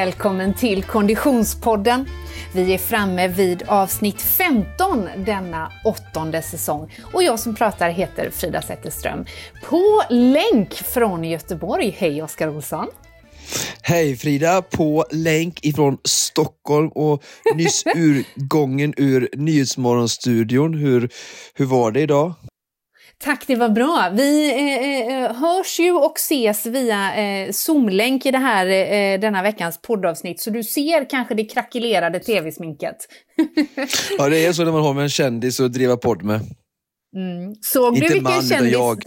välkommen till Konditionspodden. Vi är framme vid avsnitt 15 denna åttonde säsong och jag som pratar heter Frida Zetterström. På länk från Göteborg, hej Oskar Olsson! Hej Frida, på länk ifrån Stockholm och nyss urgången ur Nyhetsmorgonstudion. Hur, hur var det idag? Tack, det var bra. Vi eh, eh, hörs ju och ses via eh, Zoom-länk i det här, eh, denna veckans poddavsnitt, så du ser kanske det krackelerade tv-sminket. ja, det är så när man har med en kändis att driva podd med. Mm. Såg Inte du vilken man, kändis... utan jag.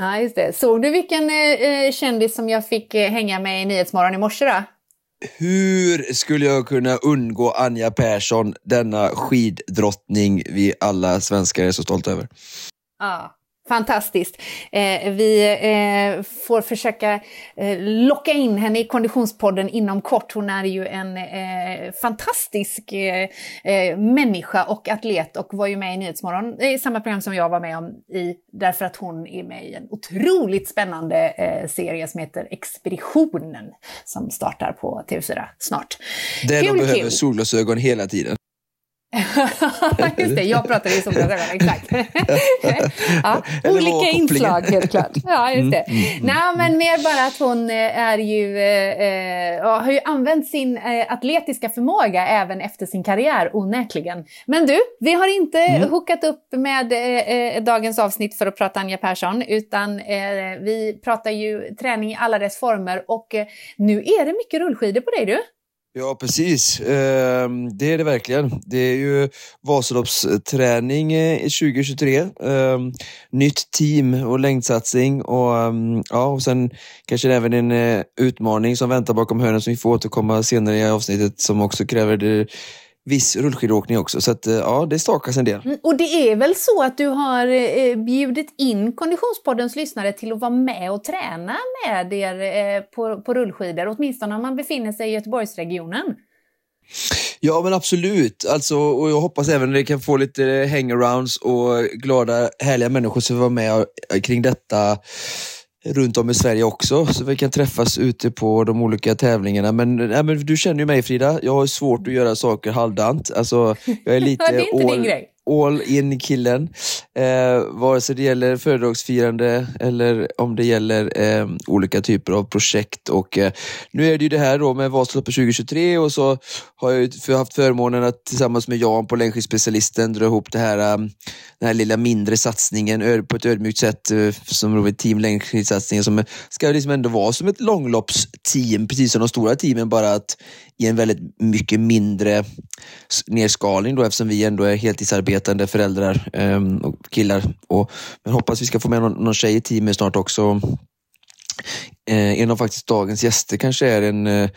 Ja, just det. Såg du vilken eh, eh, kändis som jag fick eh, hänga med i Nyhetsmorgon i morse då? Hur skulle jag kunna undgå Anja Persson, denna skiddrottning vi alla svenskar är så stolta över? Ja, fantastiskt. Eh, vi eh, får försöka eh, locka in henne i Konditionspodden inom kort. Hon är ju en eh, fantastisk eh, eh, människa och atlet och var ju med i Nyhetsmorgon i samma program som jag var med om i, därför att hon är med i en otroligt spännande serie som heter Expeditionen som startar på TV4 snart. Där de behöver kul. solglasögon hela tiden. Just det, jag pratar i solglasögon, exakt. ja, olika inslag helt klart. Ja, just det. Mm, Nej, men mer bara att hon eh, är ju, eh, eh, har ju använt sin eh, atletiska förmåga även efter sin karriär, onekligen. Men du, vi har inte Mm. hookat upp med eh, eh, dagens avsnitt för att prata Anja Persson, utan eh, vi pratar ju träning i alla dess former och nu är det mycket rullskidor på dig du. Ja, precis. Ehm, det är det verkligen. Det är ju Vasaloppsträning eh, 2023. Ehm, nytt team och längdsatsning och, ehm, ja, och sen kanske även en eh, utmaning som väntar bakom hörnet som vi får återkomma senare i avsnittet som också kräver det, viss rullskidåkning också. Så att, eh, ja, det stakas en del. Mm, Och det är väl så att du har eh, bjudit in Konditionspoddens lyssnare till att vara med och träna med er eh, på, på rullskidor, åtminstone om man befinner sig i Göteborgsregionen. Ja men absolut, alltså, och jag hoppas även att det kan få lite hangarounds och glada härliga människor som vill vara med kring detta runt om i Sverige också, så vi kan träffas ute på de olika tävlingarna. Men, nej, men du känner ju mig Frida, jag har svårt att göra saker halvdant. Alltså, jag är lite det är inte din all, grej all in killen. Eh, vare sig det gäller föredragsfirande eller om det gäller eh, olika typer av projekt. Och, eh, nu är det ju det här då med Vasaloppet 2023 och så har jag för- haft förmånen att tillsammans med Jan på längdskidspecialisten dra ihop det här, eh, den här lilla mindre satsningen på ett ödmjukt sätt eh, som då är team längdskidsatsningen som ska liksom ändå vara som ett långloppsteam, precis som de stora teamen, bara att i en väldigt mycket mindre nedskalning då eftersom vi ändå är heltidsarbetare medvetande föräldrar ehm, och killar. Och, men hoppas vi ska få med någon, någon tjej i teamet snart också. Eh, en av faktiskt dagens gäster kanske är en, eh,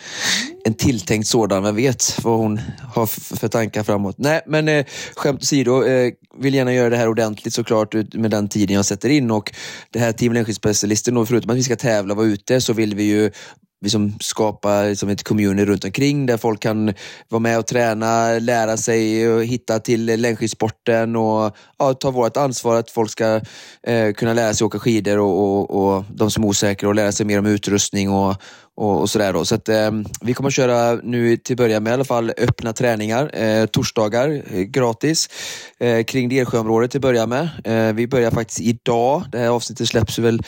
en tilltänkt sådan. Vem vet vad hon har för tankar framåt. Nej, men eh, skämt åsido, eh, vill gärna göra det här ordentligt såklart med den tiden jag sätter in. Och det här Team Längdskidspecialisten, förutom att vi ska tävla och vara ute, så vill vi ju liksom skapa liksom ett community runt omkring där folk kan vara med och träna, lära sig och hitta till längdskidsporten och ja, ta vårt ansvar att folk ska eh, kunna lära sig åka skidor och, och, och de som är osäkra och lära sig mer om utrustning och, och, och sådär. Då. Så att, eh, vi kommer att köra nu till början med i alla fall öppna träningar, eh, torsdagar eh, gratis eh, kring Delsjöområdet till att börja med. Eh, vi börjar faktiskt idag. Det här avsnittet släpps väl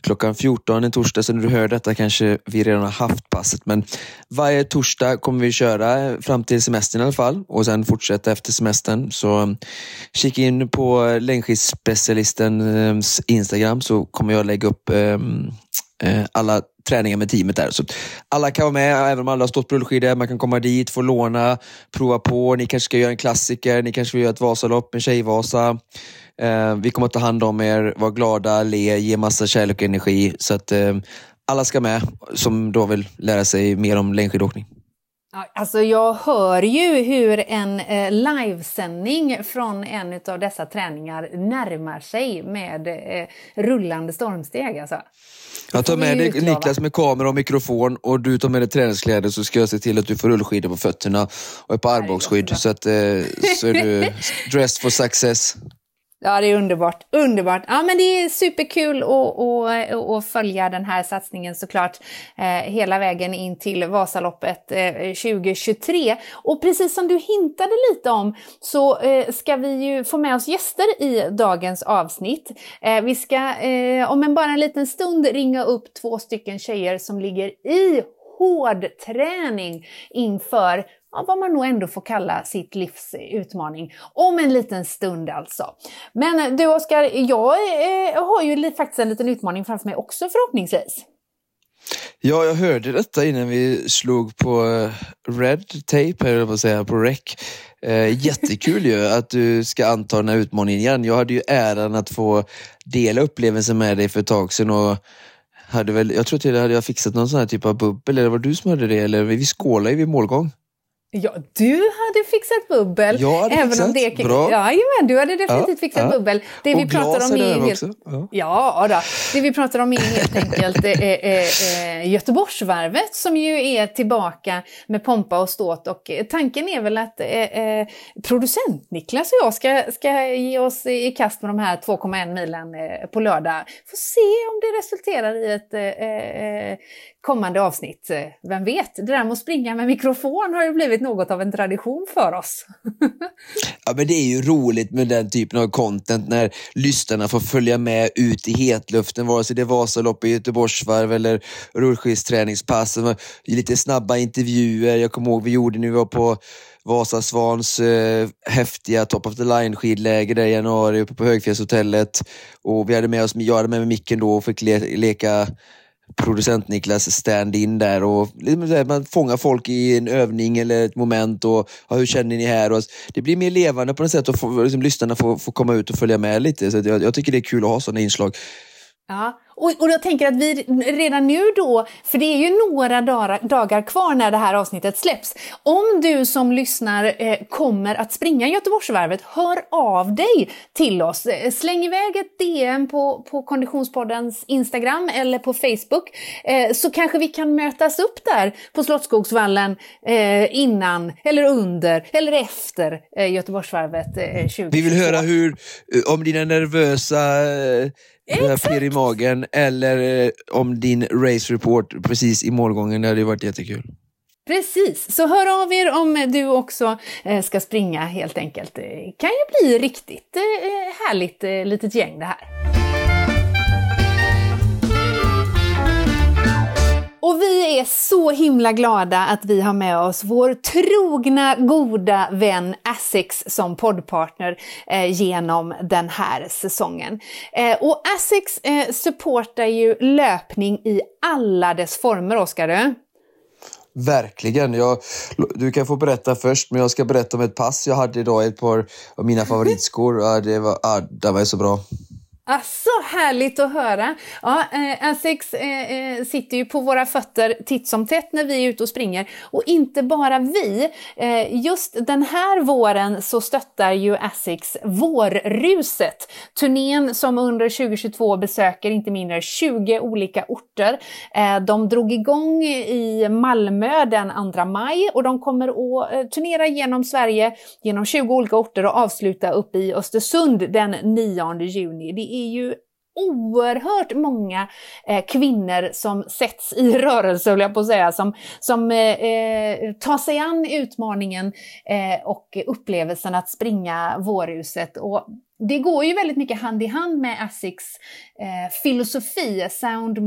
klockan 14 en torsdag, så när du hör detta kanske vi redan har haft passet. Men varje torsdag kommer vi köra fram till semestern i alla fall och sen fortsätta efter semestern. Så um, kika in på längdskidspecialistens um, Instagram så kommer jag lägga upp um, eh, alla träningar med teamet där. Så alla kan vara med, även om alla har stått på rullskidor. Man kan komma dit, få låna, prova på. Ni kanske ska göra en klassiker, ni kanske vill göra ett Vasalopp, en Tjejvasa. Eh, vi kommer att ta hand om er, vara glada, le, ge massa kärlek och energi. Så att eh, alla ska med som då vill lära sig mer om längdskidåkning. Alltså jag hör ju hur en eh, livesändning från en av dessa träningar närmar sig med eh, rullande stormsteg. Alltså. Jag tar med dig utlova. Niklas med kamera och mikrofon och du tar med dig träningskläder så ska jag se till att du får rullskidor på fötterna och ett par armbågsskydd så att eh, så är du dressed for success. Ja, det är underbart. Underbart. Ja, men det är superkul att, att, att följa den här satsningen såklart eh, hela vägen in till Vasaloppet eh, 2023. Och precis som du hintade lite om så eh, ska vi ju få med oss gäster i dagens avsnitt. Eh, vi ska eh, om en bara en liten stund ringa upp två stycken tjejer som ligger i hård träning inför ja, vad man nog ändå får kalla sitt livs utmaning. Om en liten stund alltså. Men du Oskar, jag eh, har ju faktiskt en liten utmaning framför mig också förhoppningsvis. Ja, jag hörde detta innan vi slog på eh, red tape, eller vad säga, på rec. Eh, jättekul ju att du ska anta den här utmaningen igen. Jag hade ju äran att få dela upplevelsen med dig för ett tag sedan och hade väl, jag tror till att jag hade fixat någon sån här typ av bubbel, eller var det du som hade det? Eller vi skålade ju vid målgång. Ja, du hade fixat bubbel. Jag hade även fixat, om det, bra. Ja, men du hade definitivt ja, fixat ja. bubbel. Det och vi pratar om är helt. Ja. ja då. Det vi pratar om är helt enkelt eh, eh, eh, Göteborgsvarvet som ju är tillbaka med pompa och ståt. Och tanken är väl att eh, eh producent Niklas och jag ska, ska ge oss i kast med de här 2,1 milen eh, på lördag. Får se om det resulterar i ett eh, kommande avsnitt. Eh, vem vet, det där med att springa med mikrofon har ju blivit något av en tradition för oss. ja, men det är ju roligt med den typen av content när lyssnarna får följa med ut i hetluften, vare sig det är Vasaloppet, Göteborgsvarv eller rullskidsträningspass. Lite snabba intervjuer. Jag kommer ihåg vi gjorde när vi var på Vasasvans eh, häftiga top of the line skidläger där i januari uppe på Högfjällshotellet. Och vi hade med oss, jag hade med mig micken då och fick le leka producent Niklas stand-in där och liksom man fångar folk i en övning eller ett moment och ja, hur känner ni här? Och alltså, det blir mer levande på något sätt och få, liksom, lyssnarna får, får komma ut och följa med lite. Så jag, jag tycker det är kul att ha sådana inslag. Ja, och, och jag tänker att vi redan nu då, för det är ju några dagar, kvar när det här avsnittet släpps. Om du som lyssnar eh, kommer att springa Göteborgsvarvet, hör av dig till oss. Eh, släng iväg ett DM på, på Konditionspoddens Instagram eller på Facebook eh, så kanske vi kan mötas upp där på Slottsskogsvallen eh, innan eller under eller efter eh, Göteborgsvarvet 2022. Eh, vi vill höra hur, om dina nervösa pirr i magen eller eh, om din race report precis i målgången. Det hade varit jättekul. Precis, så hör av er om du också eh, ska springa helt enkelt. Det kan ju bli riktigt eh, härligt litet gäng det här. Och vi är så himla glada att vi har med oss vår trogna, goda vän Essex som poddpartner eh, genom den här säsongen. Eh, och Essex eh, supportar ju löpning i alla dess former, Oskar. Verkligen. Jag, du kan få berätta först, men jag ska berätta om ett pass jag hade idag, ett par av mina favoritskor. Ja, det, var, ja, det var så bra. Ah, så härligt att höra! Ja, eh, eh, eh, sitter ju på våra fötter titt som tätt när vi är ute och springer. Och inte bara vi. Eh, just den här våren så stöttar ju Essex Vårruset. Turnén som under 2022 besöker inte mindre än 20 olika orter. Eh, de drog igång i Malmö den 2 maj och de kommer att eh, turnera genom Sverige genom 20 olika orter och avsluta uppe i Östersund den 9 juni. Det är ju oerhört många eh, kvinnor som sätts i rörelse, höll jag på att säga, som, som eh, eh, tar sig an utmaningen eh, och upplevelsen att springa vårhuset. Och det går ju väldigt mycket hand i hand med Asics eh, filosofi, a sound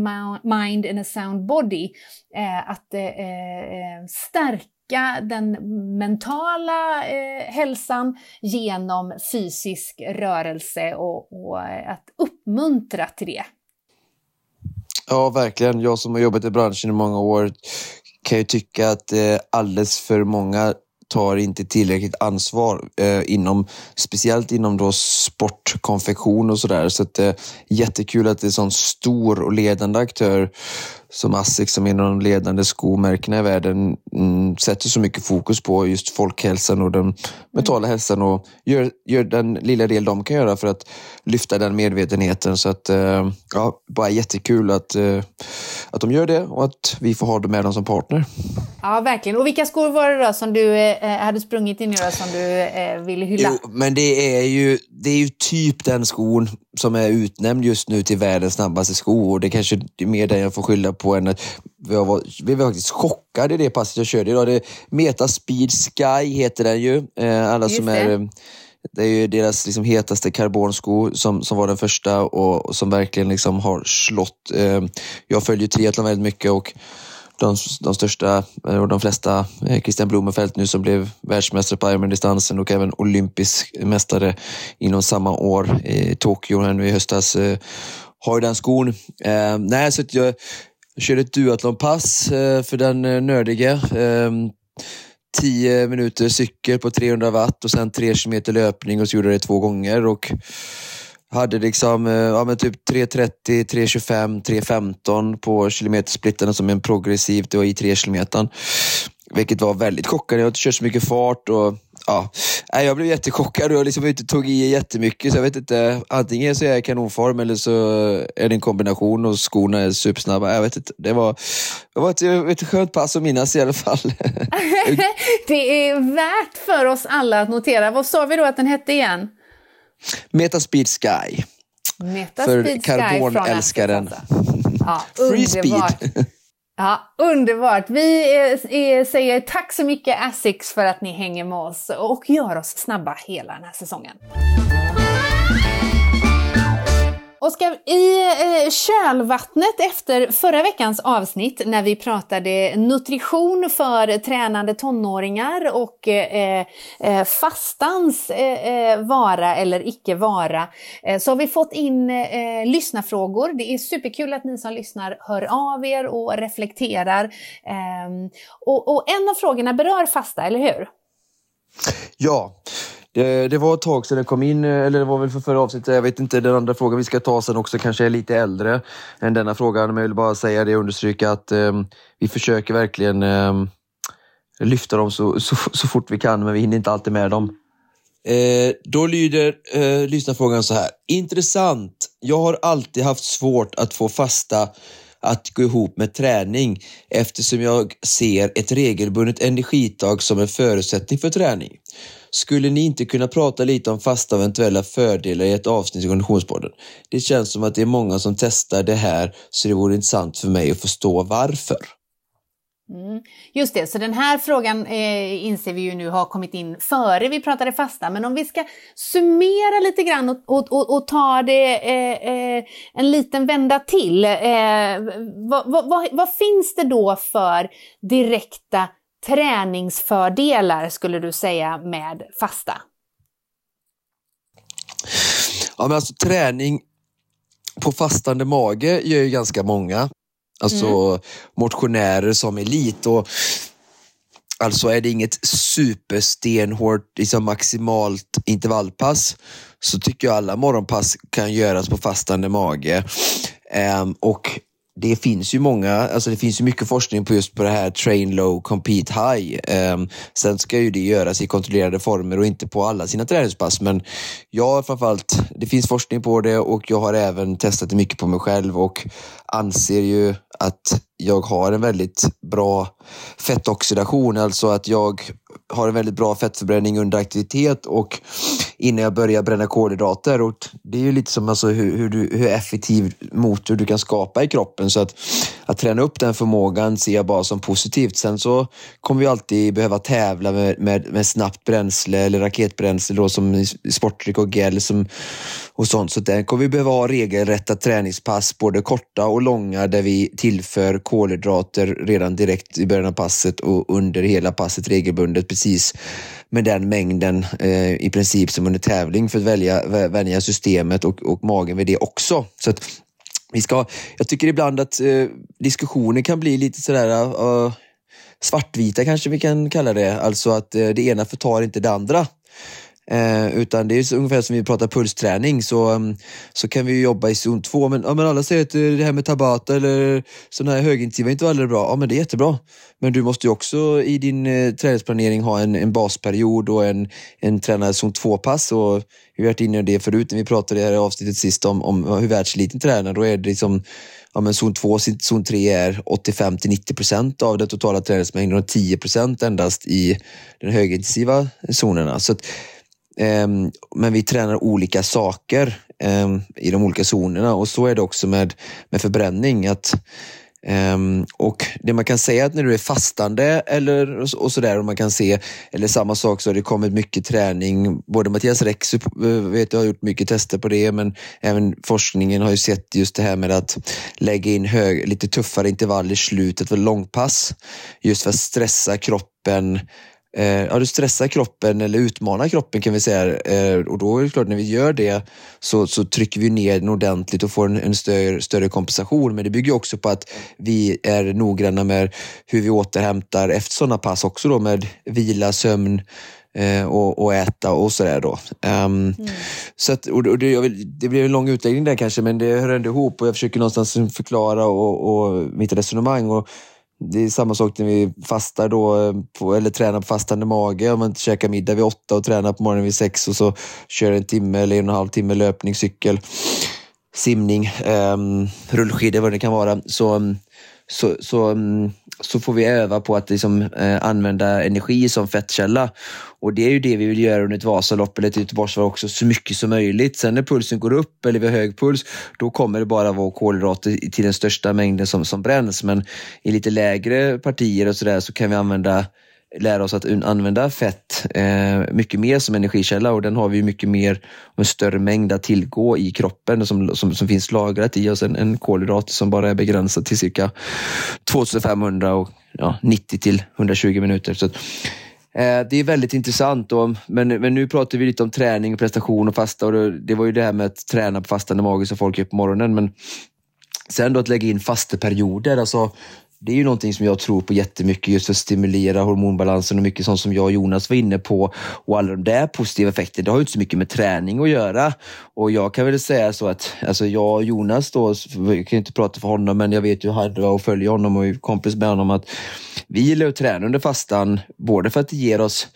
mind and a sound body, eh, att eh, eh stärka stärka den mentala eh, hälsan genom fysisk rörelse och, och eh, att uppmuntra till det. Ja, verkligen. Jag som har jobbat i branschen i många år kan ju tycka att eh, alldeles för många tar inte tillräckligt ansvar eh, inom, speciellt inom då sportkonfektion och sådär. Så att det eh, är jättekul att det är en sån stor och ledande aktör som Asics som är en av de ledande skomärkena i världen mm, sätter så mycket fokus på just folkhälsan och den mentala hälsan och gör, gör den lilla del de kan göra för att lyfta den medvetenheten. Så att, eh, ja, bara jättekul att, eh, att de gör det och att vi får ha dem med dem som partner. Ja, verkligen. Och vilka skor var det då som du eh, hade sprungit in i då, som du eh, ville hylla? Jo, men det är, ju, det är ju typ den skon som är utnämnd just nu till världens snabbaste sko och det kanske är mer den jag får skylla på än att jag var, vi var faktiskt chockade i det passet jag körde idag. Det Meta Speed Sky heter den ju. Eh, alla just som är det är ju deras liksom hetaste karbonsko som, som var den första och, och som verkligen liksom har slått. Eh, jag följer triathlon väldigt mycket och de, de största eh, och de flesta, eh, Christian Blumenfeldt nu som blev världsmästare på Ironman-distansen och även olympisk mästare inom samma år i Tokyo här nu i höstas, eh, har ju den skon. Eh, nej, så jag, jag körde ett duathlonpass eh, för den eh, nördige. Ehm, 10 minuter cykel på 300 watt och sen 3 kilometer löpning och så gjorde jag det två gånger. Och hade liksom eh, ja, men typ 3.30, 3.25, 3.15 på kilometersplittarna som en progressivt, det var i 3 kilometern. Vilket var väldigt chockande. Jag har kört så mycket fart och ja, jag blev jättechockad och liksom inte tog i jättemycket. Så jag vet inte, antingen så är jag i kanonform eller så är det en kombination och skorna är supersnabba. Jag vet inte. Det var, det var ett, ett skönt pass att minnas i alla fall. det är värt för oss alla att notera. Vad sa vi då att den hette igen? Metaspeed Sky. Metaspeed för karbonälskaren. Ja, Free speed. Ja, underbart! Vi är, säger tack så mycket Asics för att ni hänger med oss och gör oss snabba hela den här säsongen. Oskar, i eh, kölvattnet efter förra veckans avsnitt när vi pratade nutrition för tränande tonåringar och eh, eh, fastans eh, eh, vara eller icke vara eh, så har vi fått in lyssnarfrågor. Det är superkul att ni som lyssnar hör av er och reflekterar. Ehm, och, och en av frågorna berör fasta, eller hur? Ja, det, det, var ett tag sedan det kom in, eh, eller det var väl för förra avsnittet. Jag vet inte, den andra frågan vi ska ta sen också kanske är lite äldre än denna frågan. Men jag vill bara säga det och understryka att eh, vi försöker verkligen eh, lyfta dem så, så, så, fort vi kan, men vi hinner inte alltid med dem. Eh, då lyder eh, lyssnarfrågan så här. Intressant. Jag har alltid haft svårt att få fasta att gå ihop med träning eftersom jag ser ett regelbundet energitag som en förutsättning för träning. Skulle ni inte kunna prata lite om fasta eventuella fördelar i ett avsnitt i Konditionspodden? Det känns som att det är många som testar det här så det vore intressant för mig att förstå varför. Mm. Just det, så den här frågan eh, inser vi ju nu har kommit in före vi pratade fasta, men om vi ska summera lite grann och, och, och, och ta det eh, eh, en liten vända till. Eh, vad, vad, vad, finns det då för direkta träningsfördelar skulle du säga med fasta? Ja, men alltså träning på fastande mage gör ju ganska många. Alltså mm. motionärer som elit. Och Alltså är det inget superstenhårt liksom maximalt intervallpass så tycker jag alla morgonpass kan göras på fastande mage. Um, och det finns ju många, alltså det finns ju mycket forskning på just på det här train low, compete high. Um, sen ska ju det göras i kontrollerade former och inte på alla sina träningspass. Men jag framförallt, det finns forskning på det och jag har även testat det mycket på mig själv och anser ju att jag har en väldigt bra fettoxidation, alltså att jag har en väldigt bra fettförbränning under aktivitet och innan jag börjar bränna kolhydrater. Och det är ju lite som alltså hur, hur, du, hur effektiv motor du kan skapa i kroppen. Så att, att träna upp den förmågan ser jag bara som positivt. Sen så kommer vi alltid behöva tävla med, med, med snabbt bränsle eller raketbränsle då, som sportdryck och gel som, och sånt. Så där kommer vi behöva ha regelrätta träningspass, både korta och långa, där vi tillför kolhydrater redan direkt i början av passet och under hela passet regelbundet precis med den mängden eh, i princip som under tävling för att välja, vänja systemet och, och magen vid det också. Så att vi ska, jag tycker ibland att eh, diskussioner kan bli lite sådär uh, svartvita kanske vi kan kalla det. Alltså att eh, det ena förtar inte det andra. Eh, utan det är ungefär som vi pratar pulsträning så, mm, så kan vi jobba i zon 2. Men, ja, men alla säger att eh, det här med tabata eller sådana här högintensiva intervaller är bra. Ja men det är jättebra. Men du måste ju också i din eh, träningsplanering ha en, en basperiod och en, en tränad zon 2-pass. Och vi har varit inne på det förut när vi pratade i det här avsnittet sist om, om hur världseliten tränar. Då är det liksom ja, men zon 2 zon 3 är 85 till 90 procent av den totala träningsmängden och 10 procent endast i de högintensiva zonerna. Så att, Ehm, men vi tränar olika saker ehm, i de olika zonerna och så är det också med, med förbränning. att ehm, och det man kan säga att när du är fastande eller och sådär och man kan se, eller samma sak så har det kommit mycket träning. Både Mattias Rex eh, vet jag har gjort mycket tester på det men även forskningen har ju sett just det här med att lägga in hög, lite tuffare intervall i slutet för långpass. Just för att stressa kroppen Eh, ja, du stressar kroppen eller utmanar kroppen kan vi säga. Eh, och då är det klart, när vi gör det så, så trycker vi ner den ordentligt och får en, en större, större kompensation. Men det bygger också på att vi är noggranna med hur vi återhämtar efter sådana pass också då med vila, sömn, eh, och, och, äta och sådär då. Um, mm. så att, och det, det blev en lång utläggning där kanske, men det hör ändå ihop och jag försöker någonstans förklara och, och mitt resonemang. Och det är samma sak när vi fastar då, eh, på, eller tränar på fastande mage. Om man inte käkar middag vid åtta och tränar på morgonen vid sex och så kör en timme eller en och en halv timme löpning, cykel, simning, um, rullskidor, vad det kan vara. Så, så, så, um, så får vi öva på att liksom, eh, använda energi som fettkälla. Och det är ju det vi vill göra under ett Vasalopp eller ett Göteborgsvarv också, så mycket som möjligt. Sen när pulsen går upp eller vi har hög puls, då kommer det bara vara kolhydrater till den största mängden som, som bränns. Men i lite lägre partier och sådär så kan vi använda lära oss att använda fett eh, mycket mer som energikälla och den har vi mycket mer och en större mängd att tillgå i kroppen som, som, som finns lagrat i oss. En, en kolhydrat som bara är begränsad till cirka 2500 och ja, 90 till 120 minuter. Så eh, det är väldigt intressant. Och, men, men nu pratar vi lite om träning, prestation och fasta. Och det, det var ju det här med att träna på fastande mage som folk gör på morgonen. Men Sen då att lägga in fasteperioder, alltså det är ju någonting som jag tror på jättemycket just för att stimulera hormonbalansen och mycket sånt som jag och Jonas var inne på. Och alla de där positiva effekterna, det har ju inte så mycket med träning att göra. Och jag kan väl säga så att alltså jag och Jonas då, jag kan inte prata för honom, men jag vet ju Hadra och följer honom och är kompis med honom att vi gillar att träna under fastan, både för att det ger oss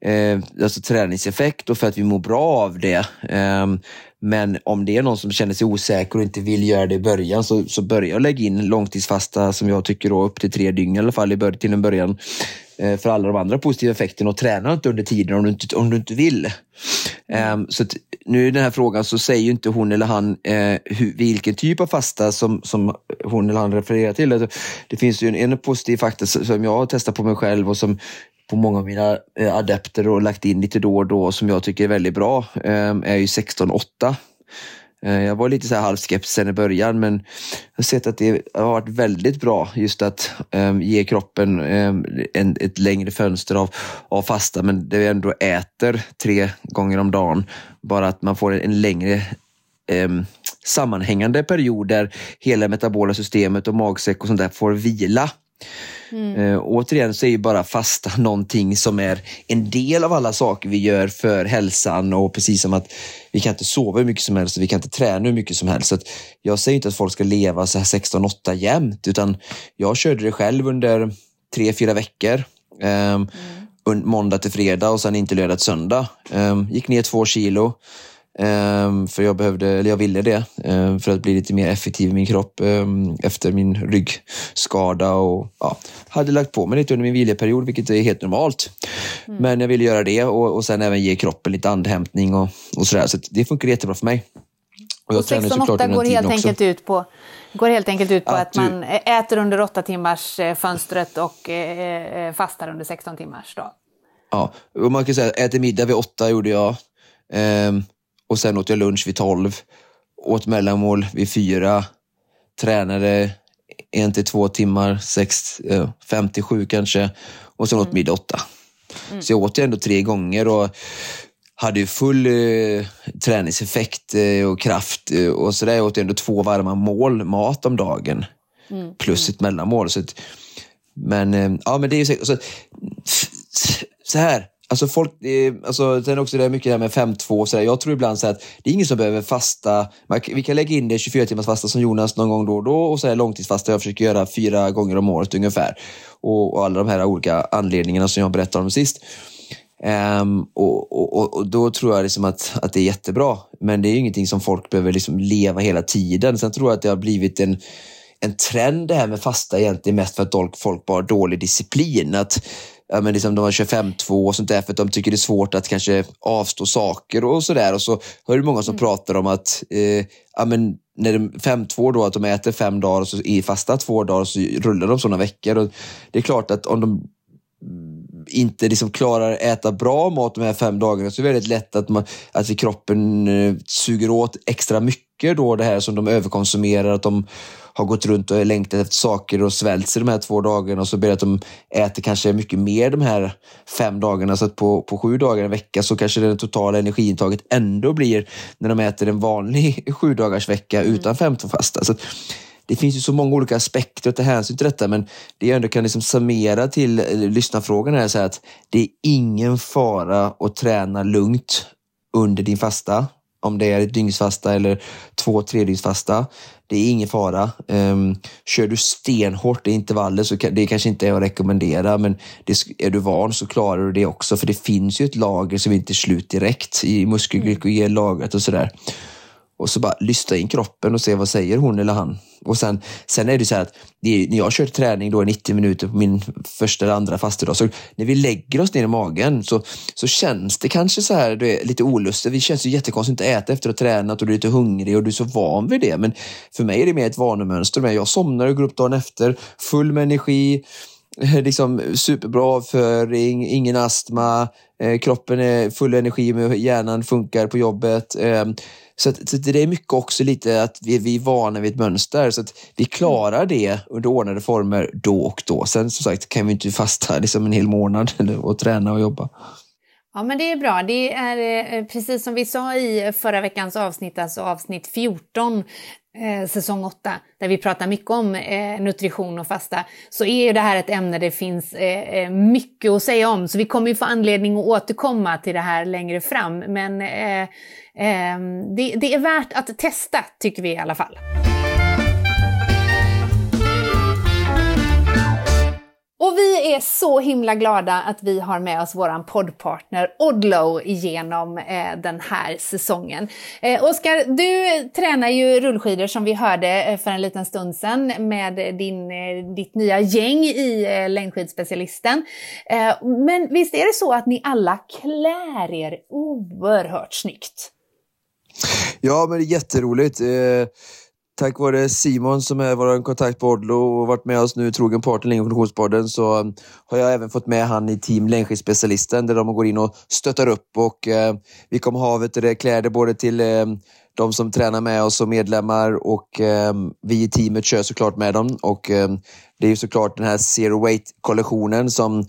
eh, alltså träningseffekt och för att vi mår bra av det. Eh, men om det är någon som känner sig osäker och inte vill göra det i början så, så börja lägga in långtidsfasta som jag tycker då, upp till tre dygn i alla fall i bör till en början. Eh, för alla de andra positiva effekterna och träna inte under tiden om du inte, om du inte vill. Um, så nu i den här frågan så säger ju inte hon eller han eh, hur, vilken typ av fasta som, som hon eller han refererar till. Alltså, det finns ju en, en positiv faktor som jag har testat på mig själv och som på många av mina eh, adepter och lagt in lite då och då som jag tycker är väldigt bra eh, är ju 16-8. Eh, jag var lite så här halvskeptisk i början men jag har sett att det har varit väldigt bra just att um, ge kroppen um, en, ett längre fönster av, av fasta men det vi ändå äter tre gånger om dagen. Bara att man får en längre um, sammanhängande period där hela metabola systemet och magsäck och sånt där får vila. Mm. Uh, återigen så är ju bara fasta någonting som är en del av alla saker vi gör för hälsan och precis som att vi kan inte sova hur mycket som helst och vi kan inte träna hur mycket som helst. Så jag säger inte att folk ska leva så här 16-8 jämt utan jag körde det själv under tre, fyra veckor. Um, mm. Måndag till fredag och sen inte lördag till söndag. Um, gick ner två kilo. Um, för jag behövde, eller jag ville det, um, för att bli lite mer effektiv i min kropp um, efter min ryggskada och ja, hade lagt på mig lite under min vileperiod, vilket är helt normalt. Mm. Men jag ville göra det och, och sen även ge kroppen lite andhämtning och, och sådär. Så det funkar jättebra för mig. Och, och 16-8 går helt enkelt ut på går helt enkelt ut på att, att du... man äter under 8 timmars eh, fönstret och eh, eh, fastar under 16 timmars dag. Ja, och man kan säga äter middag vid 8 gjorde jag. Um, och sen åt jag lunch vid 12. Åt mellanmål vid 4. Tränade en till två timmar, sex, eh, fem till sju kanske. Och sen åt mm. middag åtta. Mm. Så jag åt ändå tre gånger och hade ju full eh, träningseffekt eh, och kraft. Eh, och så där. Jag åt ändå två varma mål mat om dagen. Mm. Plus ett mellanmål. Så att, men, eh, ja, men det är ju så, så, så här Alltså folk, eh, alltså, sen också det är mycket det här med 5-2 och sådär. Jag tror ibland så att det är ingen som behöver fasta. Vi kan lägga in det 24 timmars fasta som Jonas någon gång då och då och så är långtidsfasta jag försöker göra fyra gånger om året ungefär. Och, och alla de här olika anledningarna som jag berättade om sist. Um, och, och, och, då tror jag liksom att, att det är jättebra. Men det är ingenting som folk behöver liksom leva hela tiden. Sen tror jag att det har blivit en, en trend det här med fasta egentligen mest för att folk, folk bara har dålig disciplin. Att, ja, men liksom de har 25-2 och sånt där för att de tycker det är svårt att kanske avstå saker och sådär. Och så hör du många som mm. pratar om att eh, ja, men när de 5-2 då, att de äter fem dagar och så i fasta två dagar och så rullar de sådana veckor. Och det är klart att om de inte liksom klarar att äta bra mat de här fem dagarna så är det väldigt lätt att, man, att kroppen eh, suger åt extra mycket då det här som de överkonsumerar, att de har gått runt och längtat efter saker och svällt sig de här två dagarna och så blir det att de äter kanske mycket mer de här fem dagarna. Så att på, på sju dagar i vecka så kanske det totala energiintaget ändå blir när de äter en vanlig sju dagars vecka mm. utan 15 fasta. Så det finns ju så många olika aspekter att ta hänsyn till detta, men det jag ändå kan liksom summera till lyssnarfrågan är så att det är ingen fara att träna lugnt under din fasta. Om det är ett dygnsfasta eller två tredygnsfasta. Det är ingen fara. Um, kör du stenhårt i intervaller så kan, det kanske inte är att rekommendera, men det, är du van så klarar du det också. För det finns ju ett lager som inte är slut direkt i muskelglykogen lagret och sådär. Och så bara lyssna in kroppen och se vad säger hon eller han. Och sen, sen är det så här att är, när jag kör träning då 90 minuter på min första eller andra fastedag, så när vi lägger oss ner i magen så, så känns det kanske så här det är lite olustigt. Det känns ju jättekonstigt att äta efter att ha tränat och du är lite hungrig och du är så van vid det. Men för mig är det mer ett vanemönster. Jag somnar och går upp dagen efter full med energi, liksom superbra avföring, ingen astma, eh, kroppen är full energi, med hjärnan funkar på jobbet. Eh, så, att, så det är mycket också lite att vi, vi är vana vid ett mönster så att vi klarar det under ordnade former då och då. Sen som sagt kan vi inte fasta liksom en hel månad och träna och jobba. Ja, men det är bra. Det är eh, precis som vi sa i förra veckans avsnitt, alltså avsnitt 14, eh, säsong 8, där vi pratar mycket om eh, nutrition och fasta, så är ju det här ett ämne det finns eh, eh, mycket att säga om. Så vi kommer ju få anledning att återkomma till det här längre fram. Men eh, eh, det, det är värt att testa, tycker vi i alla fall. Och vi är så himla glada att vi har med oss vår poddpartner Odlo genom eh, den här säsongen. Eh, Oskar, du tränar ju rullskidor som vi hörde eh, för en liten stund sedan med din, eh, ditt nya gäng i eh, längdskidspecialisten. Eh, men visst är det så att ni alla klär er oerhört snyggt? Ja, men det är jätteroligt. Eh, Tack vare Simon som är vår kontakt på Odlo och varit med oss nu, trogen partner i Konditionspodden, så um, har jag även fått med han i team Längdskidspecialisten där de går in och stöttar upp och eh, vi kommer ha vet du, kläder både till eh, de som tränar med oss som medlemmar och eh, vi i teamet kör såklart med dem och eh, det är såklart den här Zero Weight-kollektionen som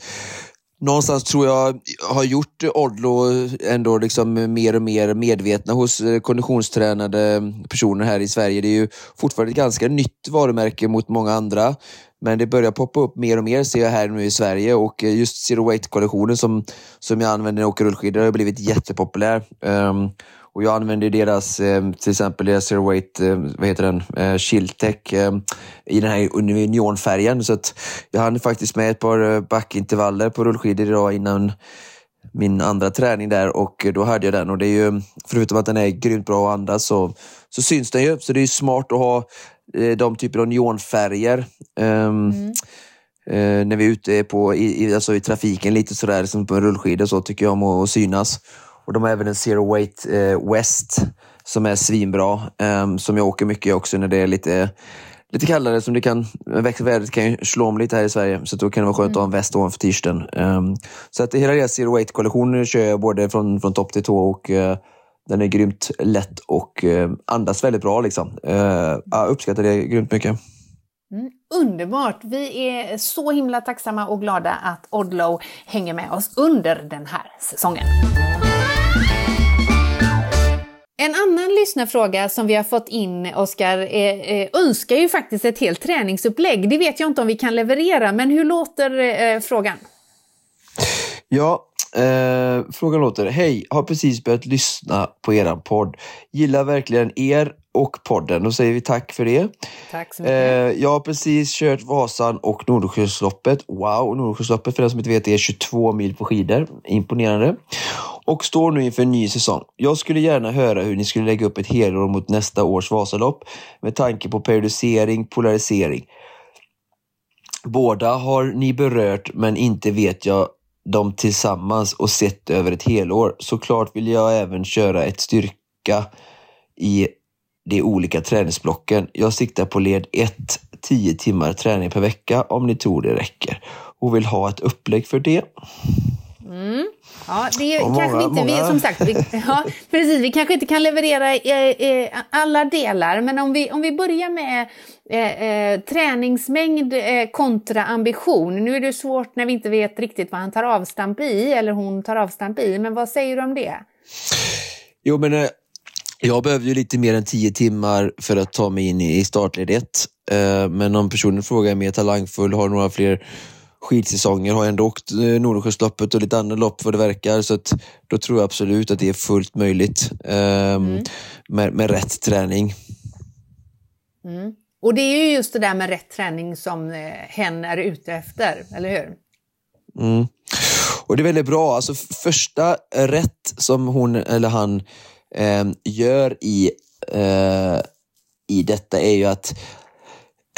någonstans tror jag har gjort Odlo ändå liksom mer och mer medvetna hos eh, konditionstränade personer här i Sverige. Det är ju fortfarande ett ganska nytt varumärke mot många andra. Men det börjar poppa upp mer och mer ser jag här nu i Sverige och eh, just Zero Weight-kollektionen som, som jag använder när jag åker rullskidor har blivit jättepopulär. Um, och jag använder deras, eh, till exempel deras Zero Weight, eh, vad heter den, eh, Chiltech i den här unionfärgen. Så att jag hann faktiskt med ett par backintervaller på rullskidor idag innan min andra träning där och då hade jag den och det är ju, förutom att den är grymt bra att andas så, så syns den ju. Så det är smart att ha de typer av neonfärger. Um, mm. När vi är ute på, i, alltså i trafiken lite sådär som på en rullskida så tycker jag om att synas. Och de har även en Zero Weight eh, West som är svinbra. Eh, som jag åker mycket också när det är lite, lite kallare. Som det kan, vädret kan ju slå om lite här i Sverige. Så då kan det vara skönt mm. att ha en väst ovanför t-shirten. Eh, så att hela deras Zero Weight-kollektionen kör jag både från, från topp till tå. Och, eh, den är grymt lätt och eh, andas väldigt bra. Liksom. Eh, jag uppskattar det grymt mycket. Mm, underbart! Vi är så himla tacksamma och glada att Odlo hänger med oss under den här säsongen. En annan lyssnarfråga som vi har fått in, Oskar, eh, önskar ju faktiskt ett helt träningsupplägg. Det vet jag inte om vi kan leverera, men hur låter eh, frågan? Ja, eh, frågan låter. Hej, har precis börjat lyssna på eran podd. Gillar verkligen er och podden. Då säger vi tack för det. Tack så mycket. Eh, jag har precis kört Vasan och Nordsjöloppet. Wow, Nordsjöloppet för den som inte vet är 22 mil på skidor. Imponerande. Och står nu inför en ny säsong. Jag skulle gärna höra hur ni skulle lägga upp ett helår mot nästa års Vasalopp med tanke på periodisering, polarisering. Båda har ni berört men inte vet jag dem tillsammans och sett över ett helår. Såklart vill jag även köra ett styrka i de olika träningsblocken. Jag siktar på led 1, 10 timmar träning per vecka om ni tror det räcker och vill ha ett upplägg för det. Mm. Ja, det är många, kanske inte många... vi, som sagt, vi, ja, precis, vi kanske inte kan leverera eh, alla delar, men om vi, om vi börjar med eh, eh, träningsmängd eh, kontra ambition. Nu är det svårt när vi inte vet riktigt vad han tar avstamp i, eller hon tar avstamp i, men vad säger du om det? Jo, men eh, jag behövde ju lite mer än tio timmar för att ta mig in i startled 1. Eh, men om personen frågar är mer talangfull, har några fler skidsäsonger, har ändå åkt eh, Nordsjöloppet och lite andra lopp vad det verkar. Så att, då tror jag absolut att det är fullt möjligt ehm, mm. med, med rätt träning. Mm. Och det är ju just det där med rätt träning som eh, hen är ute efter, eller hur? Mm. Och det är väldigt bra. Alltså första rätt som hon eller han eh, gör i, eh, i detta är ju att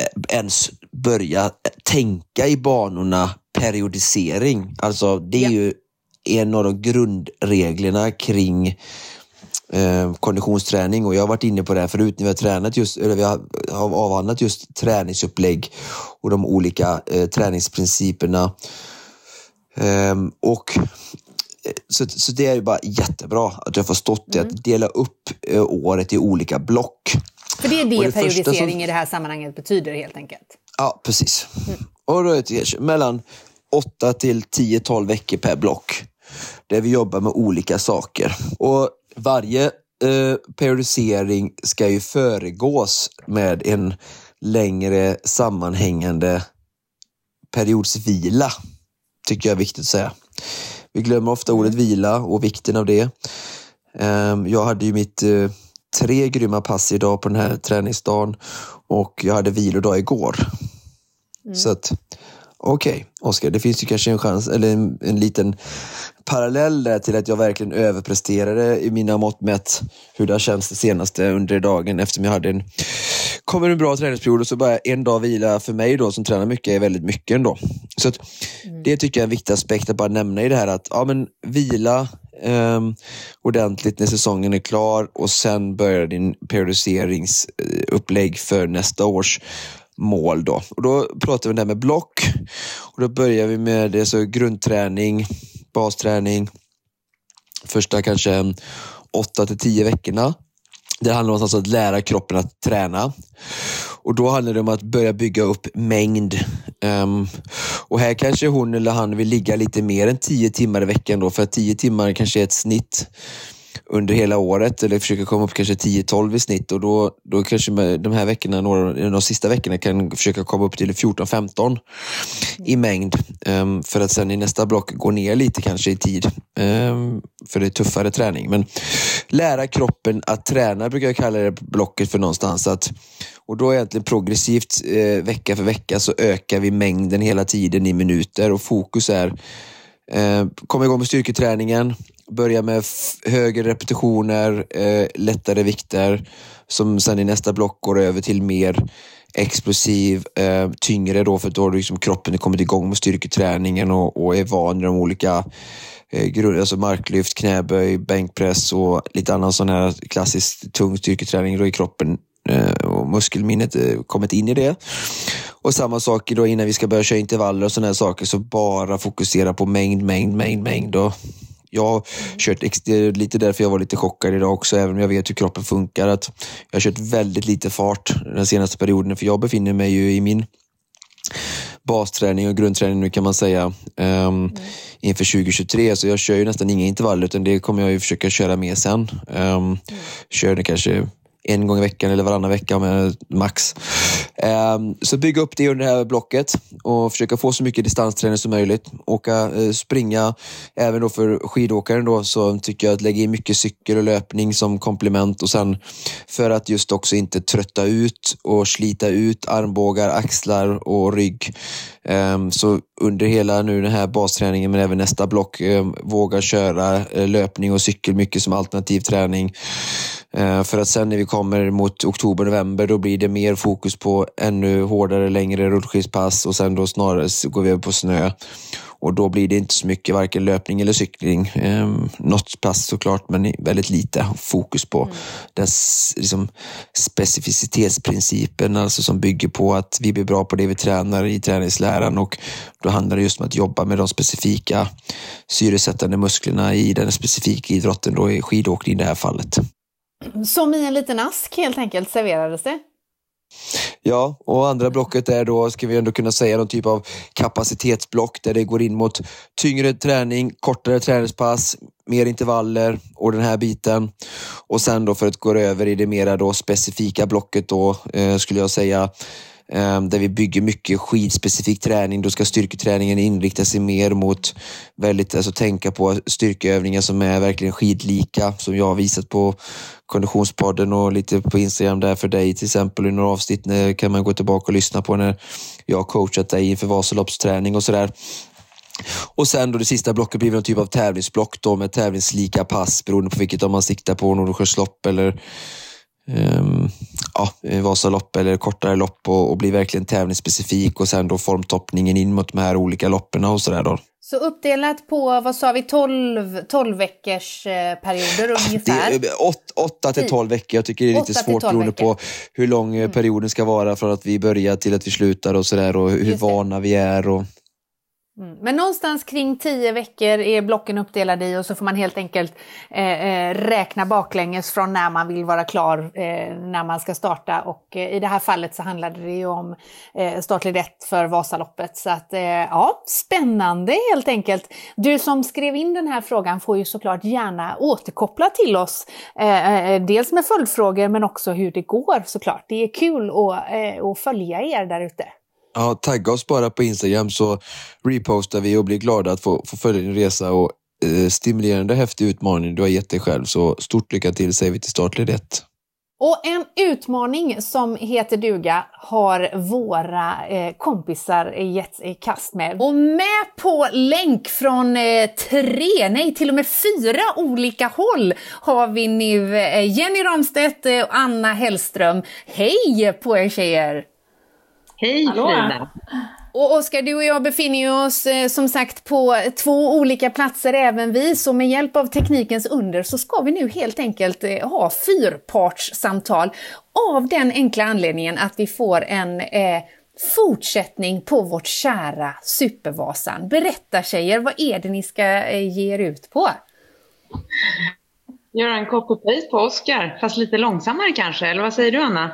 eh, ens börja tänka i banorna periodisering. Alltså det är ja. ju en av de grundreglerna kring eh, konditionsträning och jag har varit inne på det här förut när vi har tränat just, eller vi har, har avhandlat just träningsupplägg och de olika eh, träningsprinciperna. Eh, och så, så det är ju bara jättebra att jag får stått i mm. att dela upp eh, året i olika block. För det är det, det periodisering som... i det här sammanhanget betyder helt enkelt? Ja, precis. Mm. Och då är det mellan 8 till 10-12 veckor per block. Där vi jobbar med olika saker. Och varje eh, periodisering ska ju föregås med en längre sammanhängande periodsvila. Tycker jag är viktigt att säga. Vi glömmer ofta ordet vila och vikten av det. Ehm, jag hade ju mitt eh, tre grymma pass idag på den här träningsdagen och jag hade vilodag igår. Mm. Så att, okej, okay, Oskar, det finns ju kanske en chans, eller en, en liten parallell där till att jag verkligen överpresterade i mina mått mätt hur det har känts det senaste under dagen eftersom jag hade en, kommer en bra träningsperiod och så bara en dag vila för mig då som tränar mycket är väldigt mycket ändå. Så att, mm. det tycker jag är en viktig aspekt att bara nämna i det här att ja, men vila eh, ordentligt när säsongen är klar och sen börjar din periodiseringsupplägg för nästa års mål. Då. Och då pratar vi det här med block och då börjar vi med det, så grundträning, basträning, första kanske 8 till 10 veckorna. Det handlar om att alltså lära kroppen att träna. Och då handlar det om att börja bygga upp mängd. Um, och här kanske hon eller han vill ligga lite mer än 10 timmar i veckan då, för att 10 timmar kanske är ett snitt under hela året eller försöka komma upp kanske 10-12 i snitt och då, då kanske de här veckorna, några, de sista veckorna kan försöka komma upp till 14-15 i mängd um, för att sen i nästa block gå ner lite kanske i tid um, för det är tuffare träning. Men lära kroppen att träna brukar jag kalla det blocket för någonstans. Att, och då egentligen progressivt eh, vecka för vecka så ökar vi mängden hela tiden i minuter. Och fokus är eh, komma igång med styrketräningen, börja med högre repetitioner, eh, lättare vikter som sen i nästa block går över till mer explosiv, eh, tyngre då för då har liksom kroppen kommit igång med styrketräningen och, och är van vid de olika eh, grund, alltså marklyft, knäböj, bänkpress och lite annan sån här klassisk tung styrketräning då i kroppen. Eh, och muskelminnet eh, kommit in i det. Och samma sak då innan vi ska börja köra intervaller och sådana här saker så bara fokusera på mängd, mängd, mängd, mängd. Och jag har kört, det är lite därför jag var lite chockad idag också, även om jag vet hur kroppen funkar. Att jag har kört väldigt lite fart den senaste perioden, för jag befinner mig ju i min basträning och grundträning nu kan man säga um, mm. inför 2023. Så jag kör ju nästan inga intervaller utan det kommer jag ju försöka köra mer sen. Um, mm. Kör det kanske en gång i veckan eller varannan vecka med max. Ehm, så bygga upp det under det här blocket och försöka få så mycket distansträning som möjligt. Åka, eh, springa, även då för skidåkaren då, så tycker jag att lägga in mycket cykel och löpning som komplement och sen för att just också inte trötta ut och slita ut armbågar, axlar och rygg. Ehm, så under hela nu den här basträningen men även nästa block ehm, våga köra eh, löpning och cykel mycket som alternativ träning. Ehm, för att sen när vi kommer mot oktober, november då blir det mer fokus på ännu hårdare, längre rullskidspass och sen då snarare går vi över på snö. Och då blir det inte så mycket varken löpning eller cykling. Eh, något pass såklart, men väldigt lite fokus på mm. den liksom, specificitetsprincipen, alltså som bygger på att vi blir bra på det vi tränar i träningsläran och då handlar det just om att jobba med de specifika syresättande musklerna i den specifika idrotten, då i skidåkning i det här fallet. Som i en liten ask helt enkelt serverades det? Ja, och andra blocket är då, ska vi ändå kunna säga, någon typ av kapacitetsblock där det går in mot tyngre träning, kortare träningspass, mer intervaller och den här biten. Och sen då för att gå över i det mera då specifika blocket då, eh, skulle jag säga, Ehm, där vi bygger mycket skidspecifik träning. Då ska styrketräningen inrikta sig mer mot väldigt, alltså tänka på styrkeövningar som är verkligen skidlika som jag har visat på Konditionspodden och lite på Instagram där för dig till exempel. I några avsnitt kan man gå tillbaka och lyssna på när jag har coachat dig inför Vasaloppsträning och sådär. Och sen då det sista blocket blir någon typ av tävlingsblock då med tävlingslika pass beroende på vilket om man siktar på, Nordsjöslopp eller ja, Vasalopp eller kortare lopp och, och bli verkligen tävlingsspecifik och sen då formtoppningen in mot de här olika loppen och sådär då. Så uppdelat på, vad sa vi, 12, 12 veckors eh, perioder ungefär? Det är 8 till 12 veckor. Jag tycker det är lite svårt beroende på hur lång mm. perioden ska vara från att vi börjar till att vi slutar och sådär och hur vana vi är. Och... Mm. Men någonstans kring tio veckor är blocken uppdelade i och så får man helt enkelt eh, eh, räkna baklänges från när man vill vara klar eh, när man ska starta. Och eh, i det här fallet så handlade det ju om eh, startled 1 för Vasaloppet. Så att eh, ja, spännande helt enkelt. Du som skrev in den här frågan får ju såklart gärna återkoppla till oss. Eh, eh dels med följdfrågor men också hur det går såklart. Det är kul att, eh, att följa er där ute. Ja, tagga oss bara på Instagram så repostar vi och blir glada att få, få följa din resa och eh, stimulerande häftig utmaning du har gett dig själv. Så stort lycka till säger vi till startled 1. Och en utmaning som heter duga har våra eh, kompisar gett i kast med. Och med på länk från eh, tre, nej till och med fyra olika håll har vi nu eh, Jenny Ramstedt och Anna Hellström. Hej på er tjejer! Hej Hallå. Frida! Och Oskar, du och jag befinner oss eh, som sagt på två olika platser även vi, så med hjälp av teknikens under så ska vi nu helt enkelt eh, ha fyrpartssamtal av den enkla anledningen att vi får en eh, fortsättning på vårt kära Supervasan. Berätta tjejer, vad är det ni ska eh, ge er ut på? Göra en copy-paste på Oskar, fast lite långsammare kanske, eller vad säger du Anna?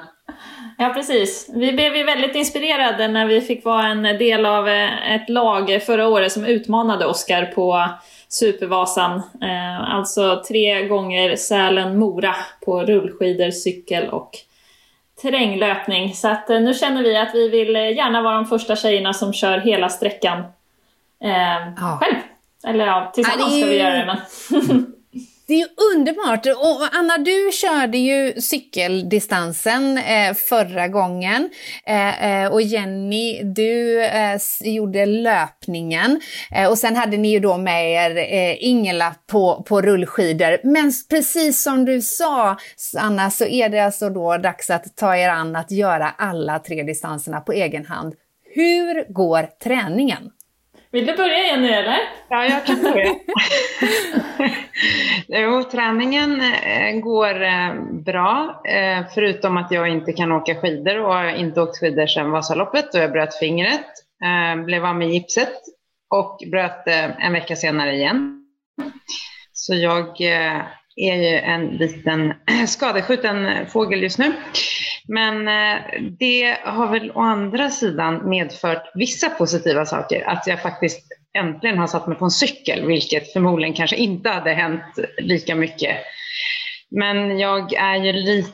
Ja, precis. Vi blev ju väldigt inspirerade när vi fick vara en del av eh, ett lag förra året som utmanade Oskar på Supervasan. Eh, alltså tre gånger Sälen-Mora på rullskidor, cykel och terränglöpning. Så att eh, nu känner vi att vi vill gärna vara de första tjejerna som kör hela sträckan eh, ja. själv. Eller ja, tillsammans ska vi göra det. Men Det är ju underbart! Och Anna, du körde ju cykeldistansen eh, förra gången. Eh, eh och Jenny, du eh, gjorde löpningen. Eh, och sen hade ni ju då med er eh, Ingela på, på rullskidor. Men precis som du sa, Anna, så är det alltså då dags att ta er an att göra alla tre distanserna på egen hand. Hur går träningen? Vill du börja Jenny eller? Ja, jag kan börja. jo, träningen eh, går eh, bra, eh, förutom att jag inte kan åka skidor och har inte åkt skidor sedan Vasaloppet och jag bröt fingret, blev av med gipset och bröt en vecka senare igen. Så jag är ju en liten skadeskjuten fågel just nu. Men eh, det har väl å andra sidan medfört vissa positiva saker. Att jag faktiskt äntligen har satt mig på en cykel, vilket förmodligen kanske inte hade hänt lika mycket. Men jag är ju lite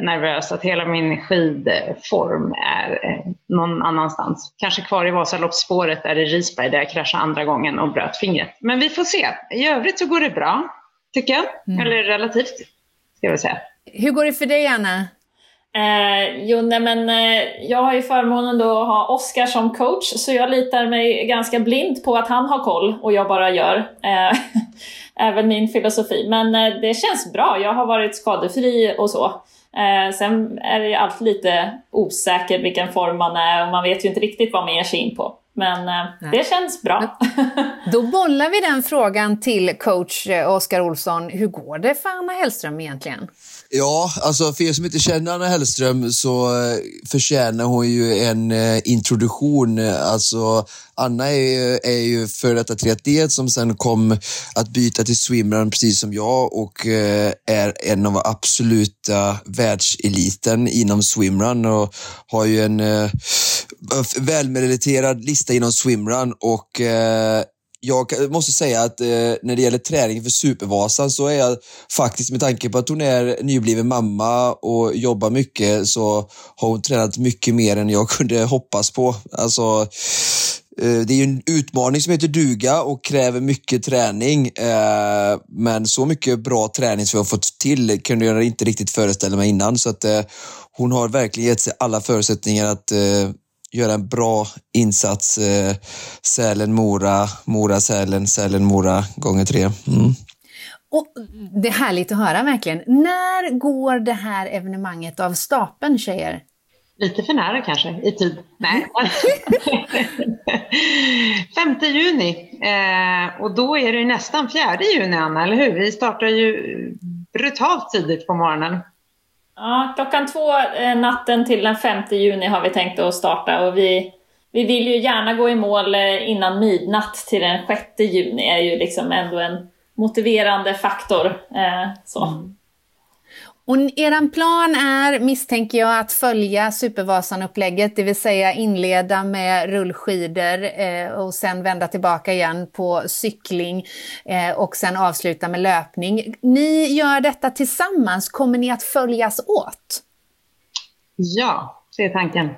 nervös att hela min skidform är eh, någon annanstans. Kanske kvar i Vasaloppsspåret där i Risberg där jag kraschade andra gången och bröt fingret. Men vi får se. I övrigt så går det bra, tycker jag. Mm. Eller relativt, ska jag säga. Hur går det för dig, Anna? Eh, jo, nej, men eh, jag har ju förmånen då att ha Oskar som coach, så jag litar mig ganska blind på att han har koll och jag bara gör. Eh, väl min filosofi. Men eh, det känns bra. Jag har varit skadefri och så. Eh, sen är det ju alltid lite osäkert vilken form man är och man vet ju inte riktigt vad man ger sig in på. Men eh, det känns bra. Då bollar vi den frågan till coach Oskar Olsson. Hur går det för Anna Hellström egentligen? Ja, alltså för er som inte känner Anna Hellström så förtjänar hon ju en introduktion. Alltså Anna är, är ju före detta triatlet som sen kom att byta till swimrun precis som jag och eh, är en av absoluta världseliten inom swimrun och har ju en eh, välmeriterad lista inom swimrun och eh, jag måste säga att eh, när det gäller träning för Supervasan så är jag faktiskt med tanke på att hon är nybliven mamma och jobbar mycket så har hon tränat mycket mer än jag kunde hoppas på. Alltså, Eh, det är en utmaning som heter duga och kräver mycket träning. Eh, men så mycket bra träning som jag har fått till kunde jag inte riktigt föreställa mig innan. Så att eh, hon har verkligen gett sig alla förutsättningar att eh, göra en bra insats. Sälen-Mora, Mora-Sälen, Sälen-Mora gånger tre. Mm. Och det är härligt att höra verkligen. När går det här evenemanget av stapeln tjejer? Lite för nära kanske i tid. Nej. 5 juni. Eh, och då är det nästan 4 juni, Anna, eller hur? Vi startar ju brutalt tidigt på morgonen. Ja, klockan två eh, natten till den 5 juni har vi tänkt att starta och vi, vi vill ju gärna gå i mål eh, innan midnatt till den 6 juni. är ju liksom ändå en motiverande faktor. Eh, så. Mm. Och er plan är, misstänker jag, att följa Supervasan-upplägget, det vill säga inleda med rullskidor eh, och sen vända tillbaka igen på cykling eh, och sen avsluta med löpning. Ni gör detta tillsammans, kommer ni att följas åt? Ja, det är tanken.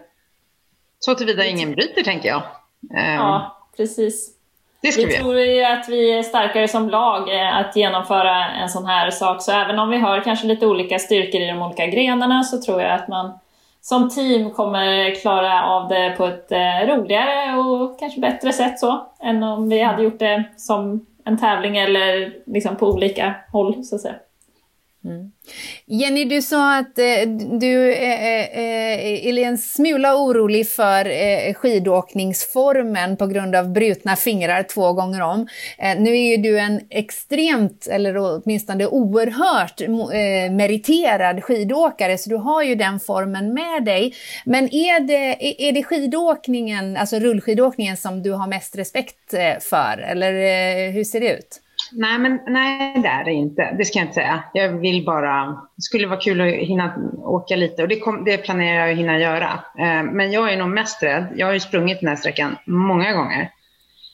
Så tillvida ingen bryter, tänker jag. Ja, precis. Vi, vi tror ju att vi är starkare som lag eh, att genomföra en sån här sak. Så även om vi har kanske lite olika styrkor i de olika grenarna så tror jag att man som team kommer klara av det på ett eh, roligare och kanske bättre sätt så än om vi hade gjort det som en tävling eller liksom på olika håll så att säga. Mm. Jenny, du sa att eh, du eh, eh, eh är en smula orolig för eh, skidåkningsformen på grund av brutna fingrar två gånger om. Eh, nu är ju du en extremt, eller åtminstone oerhört eh, meriterad skidåkare, så du har ju den formen med dig. Men är det, är det skidåkningen, alltså rullskidåkningen, som du har mest respekt eh, för, eller eh, hur ser det ut? Nej, men nej, det är det inte. Det ska jag inte säga. Jag vill bara... Det skulle vara kul att hinna åka lite och det, kom, det planerar jag att hinna göra. Eh, men jag är nog mest rädd. Jag har ju sprungit den här sträckan många gånger.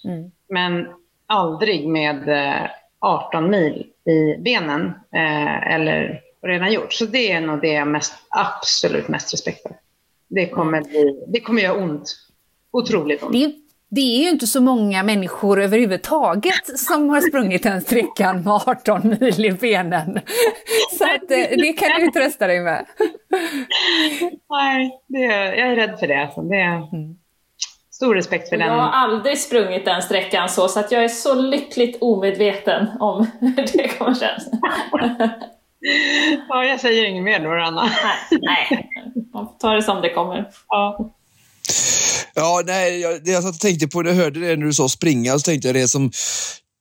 Mm. Men aldrig med eh, 18 mil i benen eh, eller redan gjort. Så det är nog det jag mest, absolut mest respekt för. Det kommer, bli, det kommer göra ont. Otroligt ont. Det är ju inte så många människor överhuvudtaget som har sprungit den sträckan med 18 mil i benen. Så att, eh, det kan du trösta dig med. Nej, det, jag är rädd för det. Alltså. det är stor respekt för den. Jag har aldrig sprungit den sträckan så, så att jag är så lyckligt omedveten om hur det kommer kännas. Ja, jag säger inget mer då, Anna. Nej, nej. man får ta det som det kommer. Ja. Ja, nej, jag, det jag satt och tänkte på när jag hörde det när du sa springa, så tänkte jag det som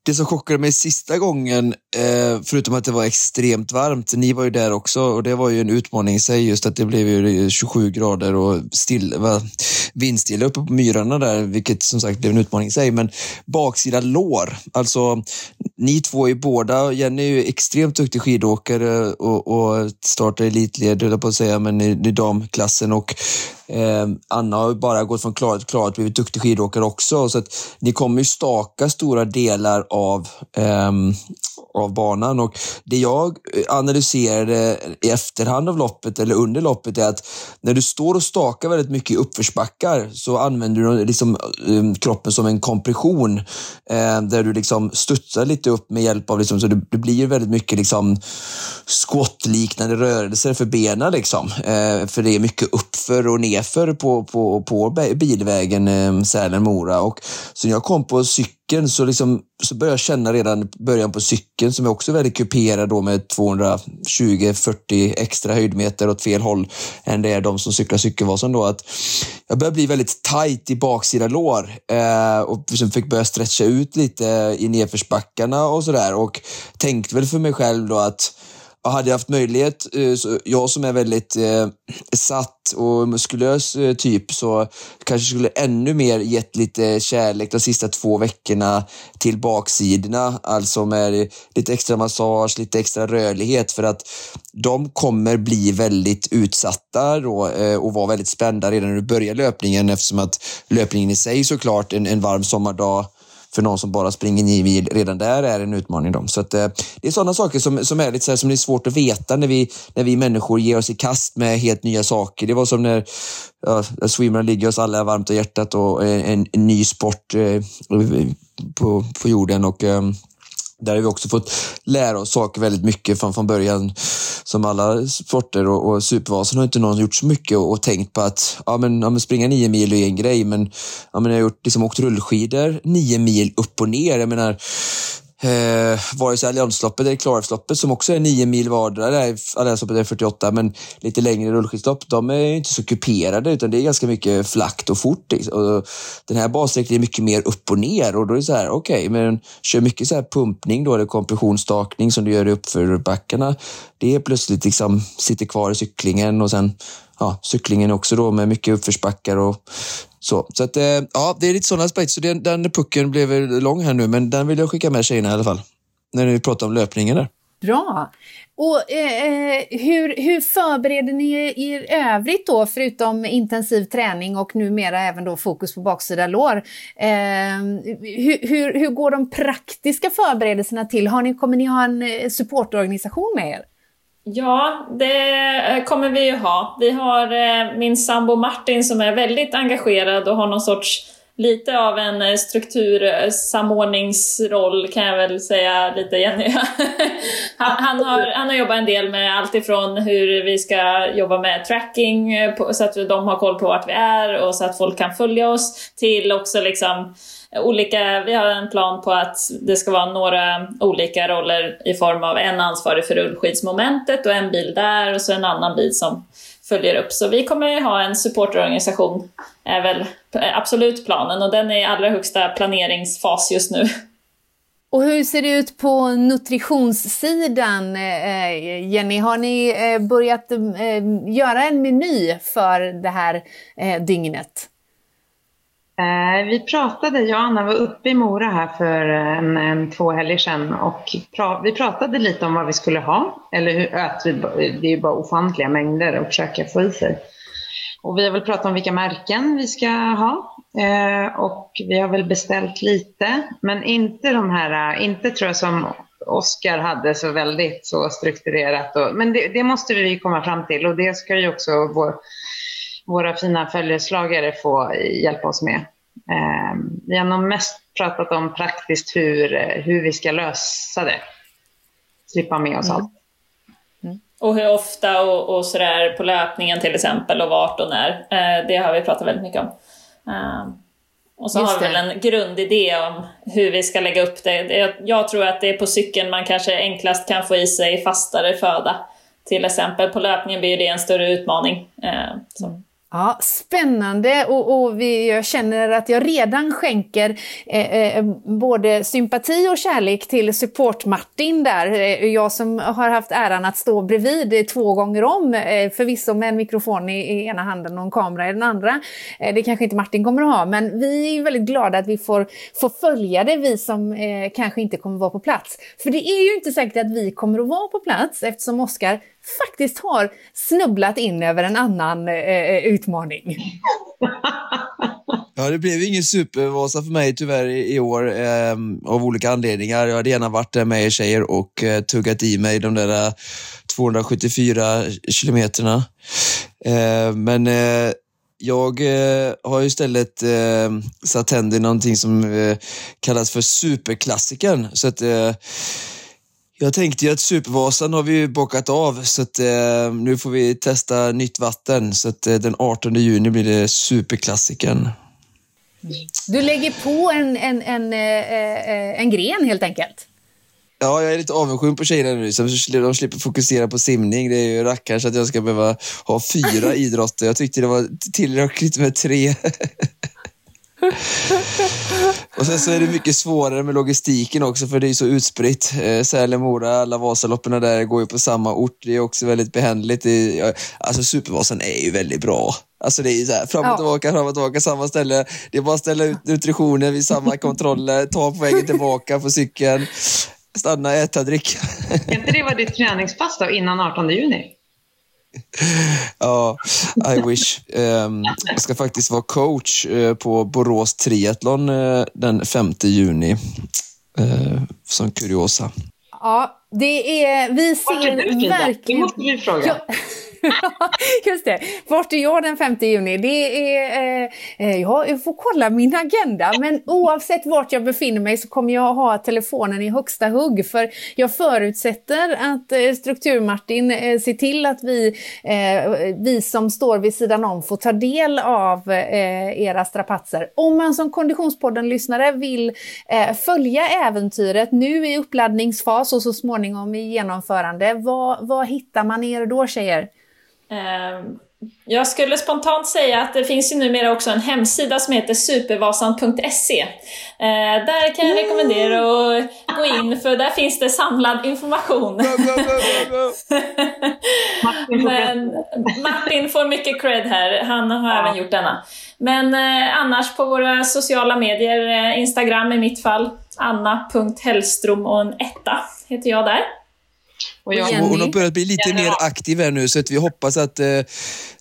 det som chockade mig sista gången, eh, förutom att det var extremt varmt, ni var ju där också och det var ju en utmaning i sig just att det blev ju 27 grader och still, va, vindstilla uppe på myrarna där, vilket som sagt blev en utmaning i sig. Men baksida lår, alltså ni två är båda, Jenny är ju extremt duktig skidåkare och, och startar elitled, höll på att säga, men i, i damklassen och eh, Anna har bara gått från klarhet till klarhet blivit duktig skidåkare också. Så att ni kommer ju staka stora delar av, um, av banan. Och det jag eh, analyserade i efterhand av loppet, eller under loppet, är att när du står och stakar väldigt mycket i uppförsbackar så använder du liksom, um, kroppen som en kompression eh, där du liksom studsar lite upp med hjälp av, liksom, så det, det blir väldigt mycket liksom, skottliknande rörelser för benen. Liksom. Eh, för det är mycket uppför och nerför på, på, på bilvägen eh, Sälen-Mora. Och så när jag kom på cykeln så, liksom, så började jag känna redan början på cykeln som är också väldigt kuperad då med 220-40 extra höjdmeter åt fel håll än det är de som cyklar Cykelvasan då. Att jag började bli väldigt tight i baksida lår eh, och liksom fick börja stretcha ut lite i nedförsbackarna och sådär och tänkte väl för mig själv då att hade jag haft möjlighet, eh, jag som är väldigt eh, satt och muskulös eh, typ, så kanske skulle ännu mer gett lite kärlek de sista två veckorna till baksidorna. Alltså med lite extra massage, lite extra rörlighet för att de kommer bli väldigt utsatta då, eh, och vara väldigt spända redan när du börjar löpningen eftersom att löpningen i sig såklart en, en varm sommardag för någon som bara springer nio mil redan där är en utmaning. Då. Så att, eh, det är sådana saker som, som är lite så här, som det är svårt att veta när vi, när vi människor ger oss i kast med helt nya saker. Det var som när ja, swimrun ligger oss alla varmt om hjärtat och en, en ny sport eh, på, på jorden. och eh, där har vi också fått lära oss saker väldigt mycket från, från början. Som alla sporter och, och Supervasan har inte någon gjort så mycket och, och tänkt på att ja, men, ja, men springa nio mil är en grej, men, ja, men jag har gjort, liksom, åkt rullskidor nio mil upp och ner. Jag menar, Eh, vare sig Alliansloppet eller Klarälvsloppet som också är nio mil vardera. Alliansloppet är 48 men lite längre rullskidslopp. De är inte så kuperade utan det är ganska mycket flackt och fort. Liksom. Och den här bassträckan är mycket mer upp och ner och då är det så här, okej, okay, men kör mycket så här pumpning då eller kompressionsstakning som du gör i uppförbackarna. Det är plötsligt liksom sitter kvar i cyklingen och sen ja, cyklingen också då med mycket uppförsbackar och så, så att, eh, ja, det är lite sådana aspekter. Så den, den pucken blev lång här nu, men den vill jag skicka med tjejerna i alla fall. När vi pratar om löpningen där. Bra! Och eh, hur, hur förbereder ni er övrigt då, förutom intensiv träning och numera även då fokus på baksida lår? Eh, hur, hur, hur går de praktiska förberedelserna till? Har ni, kommer ni ha en eh, supportorganisation med er? Ja, det eh, kommer vi ju ha. Vi har eh, min sambo Martin som är väldigt engagerad och har någon sorts lite av en eh, struktursamordningsroll kan jag väl säga lite Jenny. han, han, har, han har jobbat en del med allt ifrån hur vi ska jobba med tracking så att de har koll på vart vi är och så att folk kan följa oss till också liksom olika, vi har en plan på att det ska vara några olika roller i form av en ansvarig för rullskidsmomentet och en bil där och så en annan bil som följer upp. Så vi kommer ha en supporterorganisation, är väl absolut planen och den är i allra högsta planeringsfas just nu. Och hur ser det ut på nutritionssidan, eh, Jenny? Har ni eh, börjat eh, göra en meny för det här dygnet? Eh, vi pratade, jag och Anna var uppe i Mora här för eh, en, en två helger sedan och pra, vi pratade lite om vad vi skulle ha. Eller hur, att vi, det är ju bara ofantliga mängder att försöka få i sig. Och vi har väl pratat om vilka märken vi ska ha. Eh, och vi har väl beställt lite, men inte de här, eh, inte tror jag som Oskar hade så väldigt så strukturerat. Och, men det, det, måste vi komma fram till och det ska ju också vår våra fina följeslagare få hjälpa oss med. Ehm, vi har nog mest pratat om praktiskt hur, hur vi ska lösa det. Slippa med oss mm. allt. Mm. Och hur ofta och, och sådär på löpningen till exempel och vart och när. Eh, det har vi pratat väldigt mycket om. Ehm, och så Just har vi väl en grundidé om hur vi ska lägga upp det. Jag tror att det är på cykeln man kanske enklast kan få i sig fastare föda. Till exempel på löpningen blir det en större utmaning. Ehm, så. Ja, spännande och, och vi, jag känner att jag redan skänker eh, eh, både sympati och kärlek till support-Martin där. Eh, jag som har haft äran att stå bredvid två gånger om, eh, förvisso med en mikrofon i, i, ena handen och en kamera i den andra. Eh, det kanske inte Martin kommer att ha, men vi är väldigt glada att vi får, får följa det, vi som eh, kanske inte kommer att vara på plats. För det är ju inte säkert att vi kommer att vara på plats eftersom Oskar faktiskt har snubblat in över en annan eh, eh utmaning. Ja, det blev ingen supervasa för mig tyvärr i, i år eh, av olika anledningar. Jag hade gärna varit där med er tjejer och eh, tuggat i mig de där eh, 274 kilometerna. Eh, men eh, jag eh, har istället eh, satt tänder i någonting som eh, kallas för superklassikern. Så att, eh, jag tänkte ju att Supervasan har vi bockat av så att, eh, nu får vi testa nytt vatten. Så att, eh, den 18 juni blir det Superklassiken. Du lägger på en, en, en, en, en gren helt enkelt? Ja, jag är lite avundsjuk på tjejerna nu. Så de slipper fokusera på simning. Det är ju rackarns att jag ska behöva ha fyra idrotter. Jag tyckte det var tillräckligt med tre. och sen så är det mycket svårare med logistiken också för det är så utspritt. Eh, Sälen, Mora, alla Vasaloppen där går ju på samma ort. Det är också väldigt behändligt. alltså Supervasan är ju väldigt bra. Alltså det är ju så här, fram och tillbaka, fram och tillbaka, samma ställe. Det är bara att ställa ut nutritionen vid samma kontroller, ta på vägen tillbaka på cykeln stanna, äta, dricka. Kan inte det vara ditt träningspass då, innan 18 juni? Ja, I wish. Um, jag ska faktiskt vara coach uh, på Borås Triathlon uh, den 5 juni. Uh, som kuriosa. Ja, det är... Vi ser verkligen... Det måste vi fråga. Ja. Just det. Vart är jag den 5 juni? Det är, eh, eh, jag får kolla min agenda, men oavsett vart jag befinner mig så kommer jag ha telefonen i högsta hugg. För jag förutsätter att eh, Struktur-Martin eh, ser till att vi, eh, vi som står vid sidan om får ta del av eh, era strapatser. Om man som Konditionspodden-lyssnare vill eh, följa äventyret nu i uppladdningsfas och så småningom i genomförande, vad, vad hittar man er då tjejer? Ehm, jag skulle spontant säga att det finns ju numera också en hemsida som heter supervasan.se. Eh, där kan jag rekommendera att gå in för där finns det samlad information. Men Martin får mycket cred här, han har även gjort denna. Men eh, annars på våra sociala medier, eh, Instagram i mitt fall, anna.hellstrom och en etta heter jag där. Och jag, hon har börjat bli lite mer aktiv här nu så att vi hoppas att, eh,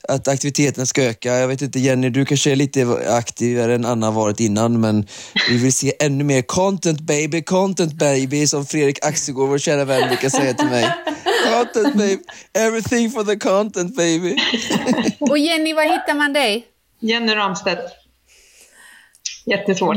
att aktiviteten ska öka. Jag vet inte Jenny, du kanske är lite aktivare än Anna varit innan men vi vill se ännu mer content baby, content baby som Fredrik Axelgård, vår kära vän, brukar säga till mig. Content baby, everything for the content baby. Och Jenny, var hittar man dig? Jenny Ramstedt. Jättesvårt.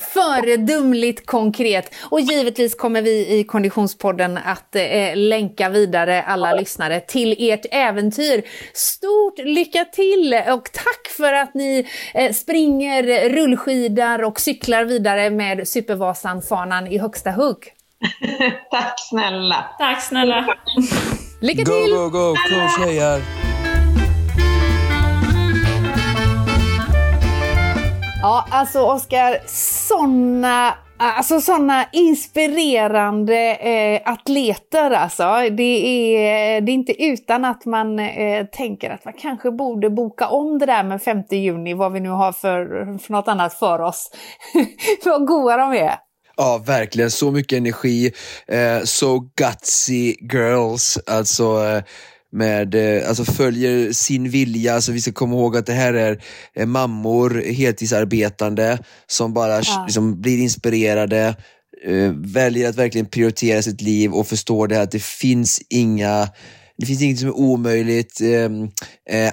Föredömligt konkret. Och givetvis kommer vi i Konditionspodden att eh, länka vidare alla lyssnare till ert äventyr. Stort lycka till och tack för att ni eh, springer, rullskidar och cyklar vidare med Supervasan-fanan i högsta hugg. tack snälla. Tack snälla. Lycka till! Go, go, go! Coach hejar! Ja, alltså Oskar, sådana Alltså sådana inspirerande eh, atleter alltså. Det är, det är inte utan att man eh, tänker att man kanske borde boka om det där med 5 juni, vad vi nu har för, för något annat för oss. vad goa de är. Ja, verkligen. Så mycket energi. Eh, so gutsy girls. Alltså, eh, med, eh, alltså följer sin vilja. Alltså vi ska komma ihåg att det här är eh, mammor, heltidsarbetande, som bara ja. liksom, blir inspirerade, eh, väljer att verkligen prioritera sitt liv och förstår det här att det finns inga det finns inget som är omöjligt. Ehm,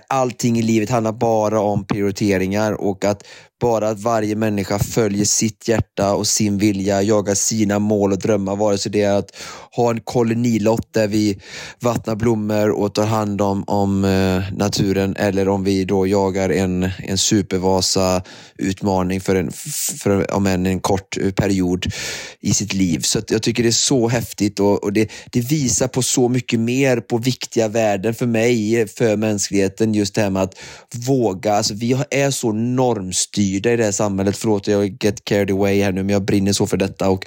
allting i livet handlar bara om prioriteringar och att bara att varje människa följer sitt hjärta och sin vilja, jagar sina mål och drömmar, vare sig det är att ha en kolonilott där vi vattnar blommor och tar hand om, om eh, naturen eller om vi då jagar en, en supervasa-utmaning för en, för, om en, en kort eh, period i sitt liv. Så jag tycker det är så häftigt och, och det, det visar på så mycket mer på viktiga värden för mig, eh, för mänskligheten, just det här med att våga. Alltså vi är så normstyrda styrda i det här samhället. Förlåt, jag get carried away här nu, men jag brinner så för detta. Och,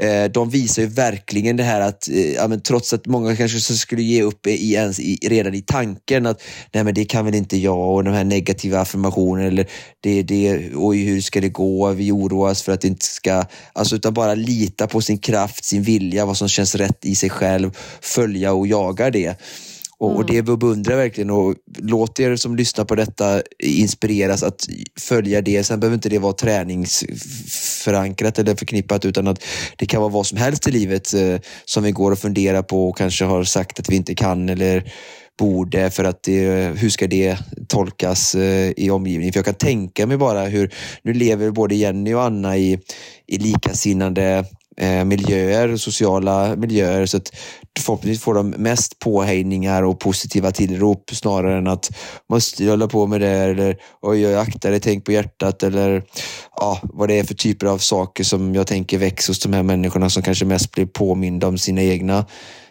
eh, de visar ju verkligen det här att, eh, ja, men trots att många kanske skulle ge upp i, ens, i, redan i tanken att nej men det kan väl inte jag och de här negativa affirmationerna eller det, det, oj hur ska det gå, vi oroas för att det inte ska, alltså utan bara lita på sin kraft, sin vilja, vad som känns rätt i sig själv, följa och jaga det. Och, mm. och det beundrar verkligen och låt er som lyssnar på detta inspireras att följa det. Sen behöver inte det vara träningsförankrat eller förknippat utan att det kan vara vad som helst i livet eh, som vi går och funderar på och kanske har sagt att vi inte kan eller borde för att det, hur ska det tolkas eh, i omgivningen? För jag kan tänka mig bara hur, nu lever både Jenny och Anna i, i likasinnande eh, miljöer, sociala miljöer. Så att förhoppningsvis får de mest påhejningar och positiva tillrop snarare än att måste hålla på med det eller oj, oj, akta dig, tänk på hjärtat eller ja, vad det är för typer av saker som jag tänker väcks hos de här människorna som kanske mest blir påminda om sina egna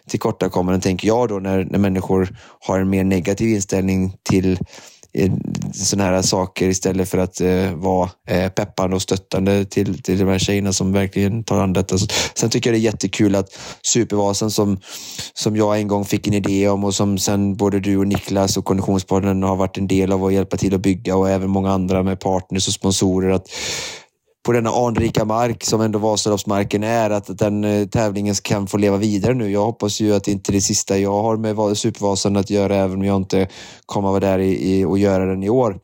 tillkortakommanden, tänker jag då, när, när människor har en mer negativ inställning till Eh, sådana här saker istället för att eh, vara eh, peppande och stöttande till, till de här tjejerna som verkligen tar an detta. Så, sen tycker jag det är jättekul att Supervasan som, som jag en gång fick en idé om och som sen både du och Niklas och Konditionspodden har varit en del av att hjälpa till att bygga och även många andra med partners och sponsorer. att på denna anrika mark som ändå Vasaloppsmarken är, att den eh, tävlingen kan få leva vidare nu. Jag hoppas ju att det inte är det sista jag har med Supervasan att göra, även om jag inte kommer vara där i, i, och göra den i år.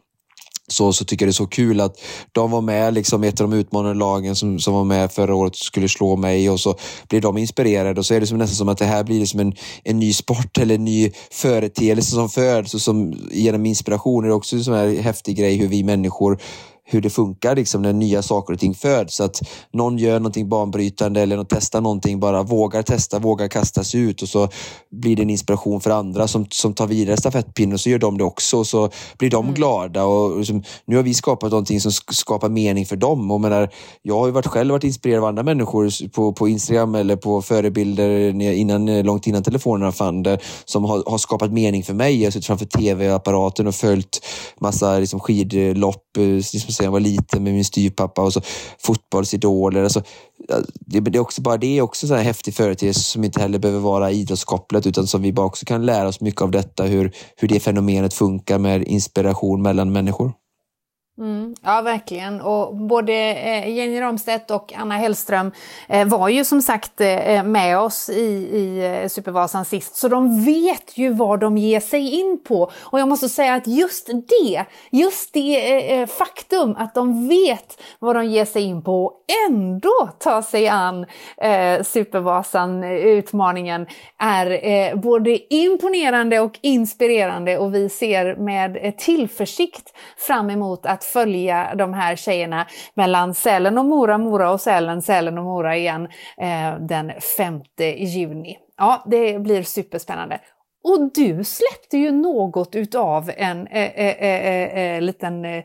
Så, så tycker jag det är så kul att de var med, liksom ett av de utmanande lagen som, som var med förra året skulle slå mig och så blir de inspirerade och så är det som, nästan som att det här blir liksom en, en ny sport eller en ny företeelse som föds och som genom inspiration är det också en sån här häftig grej hur vi människor hur det funkar liksom, när nya saker och ting föds. Så att någon gör någonting banbrytande eller testar någonting, bara vågar testa, vågar kasta sig ut och så blir det en inspiration för andra som, som tar vidare stafettpinnen och så gör de det också och så blir de mm. glada. Och liksom, nu har vi skapat någonting som skapar mening för dem. Och menar, jag har ju varit själv varit inspirerad av andra människor på, på Instagram eller på förebilder innan, långt innan telefonerna fann det som har, har skapat mening för mig. Jag har suttit framför tv-apparaten och följt massa liksom, skidlopp liksom, sen jag var liten med min styrpappa och så fotbollsidoler. Alltså, det, det, är också bara det är också en häftig företeelse som inte heller behöver vara idrottskopplat utan som vi bara också kan lära oss mycket av detta, hur, hur det fenomenet funkar med inspiration mellan människor. Mm, ja, verkligen. Och både eh, Jenny Ramstedt och Anna Hellström eh, var ju som sagt eh, med oss i, i Supervasan sist, så de vet ju vad de ger sig in på. Och jag måste säga att just det, just det faktum att de vet vad de ger sig in på och ändå tar sig an Supervasan-utmaningen är både imponerande och inspirerande och vi ser med tillförsikt fram emot att följa de här tjejerna mellan Sälen och Mora, Mora och Sälen, Sälen och Mora igen eh, den 5 juni. Ja, det blir superspännande. Och du släppte ju något utav en eh, eh, eh, eh, eh liten eh,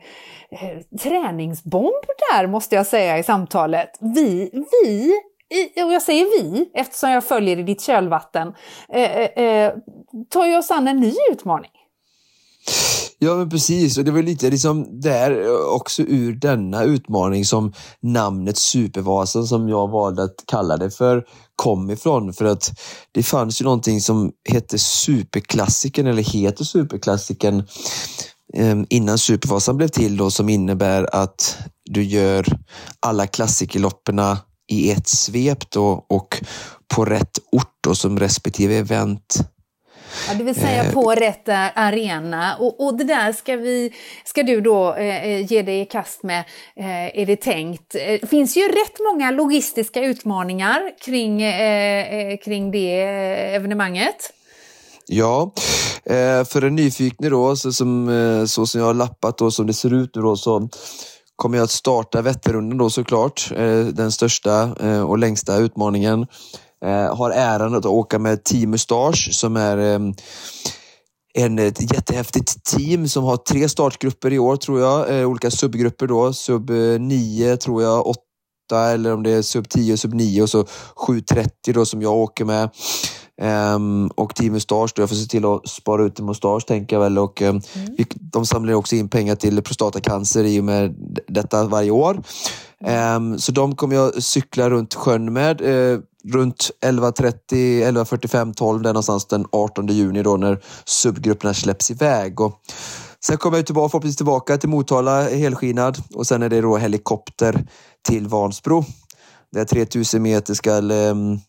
eh, träningsbomb där måste jag säga i samtalet. Vi, vi och jag säger vi eftersom jag följer i ditt kölvatten, eh, eh tar ju oss an en ny utmaning. Ja men precis och det var lite liksom där också ur denna utmaning som namnet Supervasan som jag valde att kalla det för kom ifrån. För att det fanns ju någonting som hette Superklassiken eller heter Superklassiken ehm, innan Supervasan blev till då som innebär att du gör alla klassikerlopperna i ett svep då och på rätt ort då som respektive event Ja, det vill säga eh, på rätt arena. Och, och det där ska, vi, ska du då eh, eh, ge dig i kast med, eh, är det tänkt. Det eh, finns ju rätt många logistiska utmaningar kring, kring det evenemanget. Ja, för en nyfikna då, så som, så som jag har lappat och som det ser ut nu då, så kommer jag att starta Vätternrundan då såklart. Den största och längsta utmaningen har äran att åka med Team Mustache som är ehm, en, ett jättehäftigt team som har tre startgrupper i år tror jag. Eh, olika subgrupper då. Sub 9 tror jag, 8 eller om det är sub 10 och sub 9 och så 7.30 då som jag åker med. Um, och Team Mustache, då jag får se till att spara ut en mustasch tänker jag väl. Och, um, mm. de samlar också in pengar till prostatacancer i och med detta varje år. Mm. Ehm, så de kommer jag cykla runt sjön med. Eh, runt 11.30, 11.45, 12 där någonstans den 18 juni då när subgrupperna släpps iväg. Och sen kommer jag tillbaka, förhoppningsvis tillbaka till Motala helskinnad och sen är det då helikopter till Vansbro. Där 3000 meter ska ehm,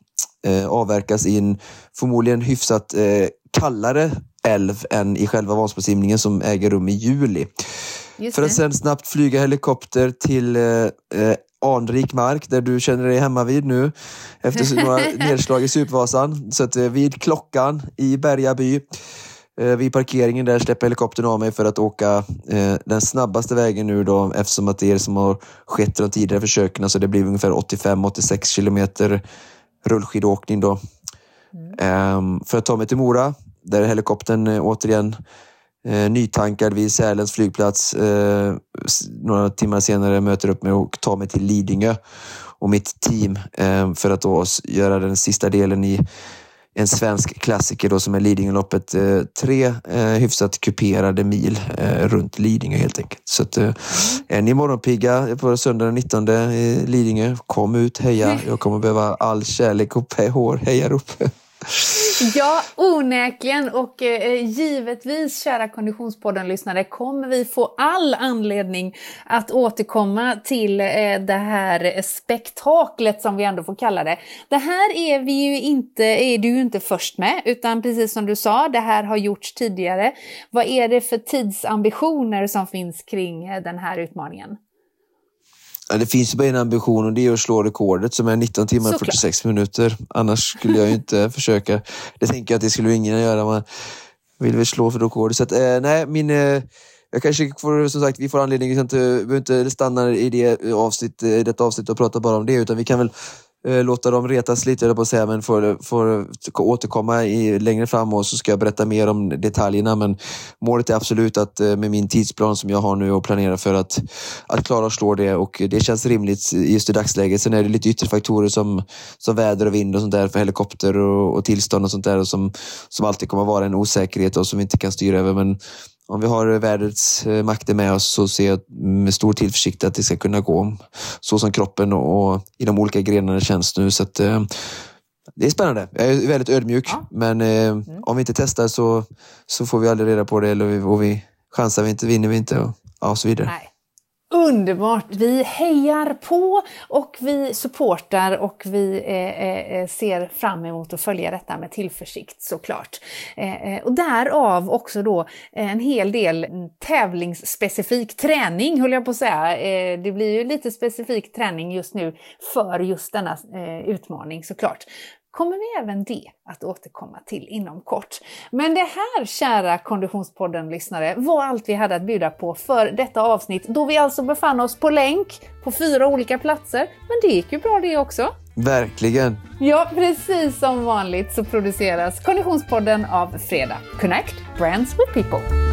eh, avverkas avverkas en förmodligen hyfsat eh, kallare älv än i själva Vansbrosimningen som äger rum i juli. Just För att det. sen snabbt flyga helikopter till eh, eh, anrik mark där du känner dig hemma vid nu efter några nedslag i Supervasan. Så att eh, vid klockan i Bergaby eh, vid parkeringen där släpper helikoptern av mig för att åka eh, den snabbaste vägen nu då eftersom att det är det som har skett de tidigare försöken. Så det blir ungefär 85-86 kilometer rullskidåkning då. Ehm, för att ta mig till Mora där helikoptern eh, återigen eh, nytankad vid Sälens flygplats. Eh, några timmar senare möter upp mig och tar mig till Lidingö och mitt team eh, för att då göra den sista delen i en svensk klassiker då som är Lidingöloppet. Eh, tre eh, hyfsat kuperade mil eh, runt Lidingö helt enkelt. Så att, eh, är ni morgonpigga på söndag den 19 i Lidingö, kom ut, heja. Jag kommer behöva all kärlek och hår, hejarop. Ja, onekligen. Och eh, givetvis, kära Konditionspodden-lyssnare, kommer vi få all anledning att återkomma till eh, det här spektaklet som vi ändå får kalla det. Det här är, vi ju inte, är du ju inte först med, utan precis som du sa, det här har gjorts tidigare. Vad är det för tidsambitioner som finns kring eh, den här utmaningen? Ja, det finns bara en ambition och det är att slå rekordet som är 19 timmar och Såklart. 46 minuter. Annars skulle jag ju inte försöka. Det tänker jag att det skulle ingen göra. Man vill väl slå för rekordet. Så att, eh, nej, min... Eh, jag kanske får, som sagt, vi får anledning att inte, inte stanna i det avsnitt, i detta avsnitt och prata bara om det, utan vi kan väl Eh, låta dem retas lite, höll jag på att säga, men får, får återkomma i, längre fram och så ska jag berätta mer om detaljerna. Men målet är absolut att eh, med min tidsplan som jag har nu och planerar för att, att klara att slå det och det känns rimligt just i dagsläget. Sen är det lite yttre faktorer som, som väder och vind och sånt där för helikopter och, och tillstånd och sånt där och som, som alltid kommer vara en osäkerhet och som vi inte kan styra över. Men om vi har vädrets eh, makter med oss så ser jag med stor tillförsikt att det ska kunna gå så som kroppen och, och i de olika grenarna känns nu. Så att, eh, det är spännande. Jag är väldigt ödmjuk, Ja. men eh, om vi inte testar så, så får vi aldrig reda på det. Eller vi, och vi chansar vi inte, vinner vi inte och ja, så vidare. Nej. Underbart! Vi hejar på och vi supportar och vi eh, eh, eh, ser fram emot att följa detta med tillförsikt såklart. Eh, eh och därav också då en hel del tävlingsspecifik träning höll jag på att säga. Eh, det blir ju lite specifik träning just nu för just denna eh, utmaning såklart kommer vi även det att återkomma till inom kort. Men det här, kära Konditionspodden-lyssnare, var allt vi hade att bjuda på för detta avsnitt, då vi alltså befann oss på länk på fyra olika platser. Men det gick ju bra det också. Verkligen. Ja, precis som vanligt så produceras Konditionspodden av Fredag. Connect Brands with People.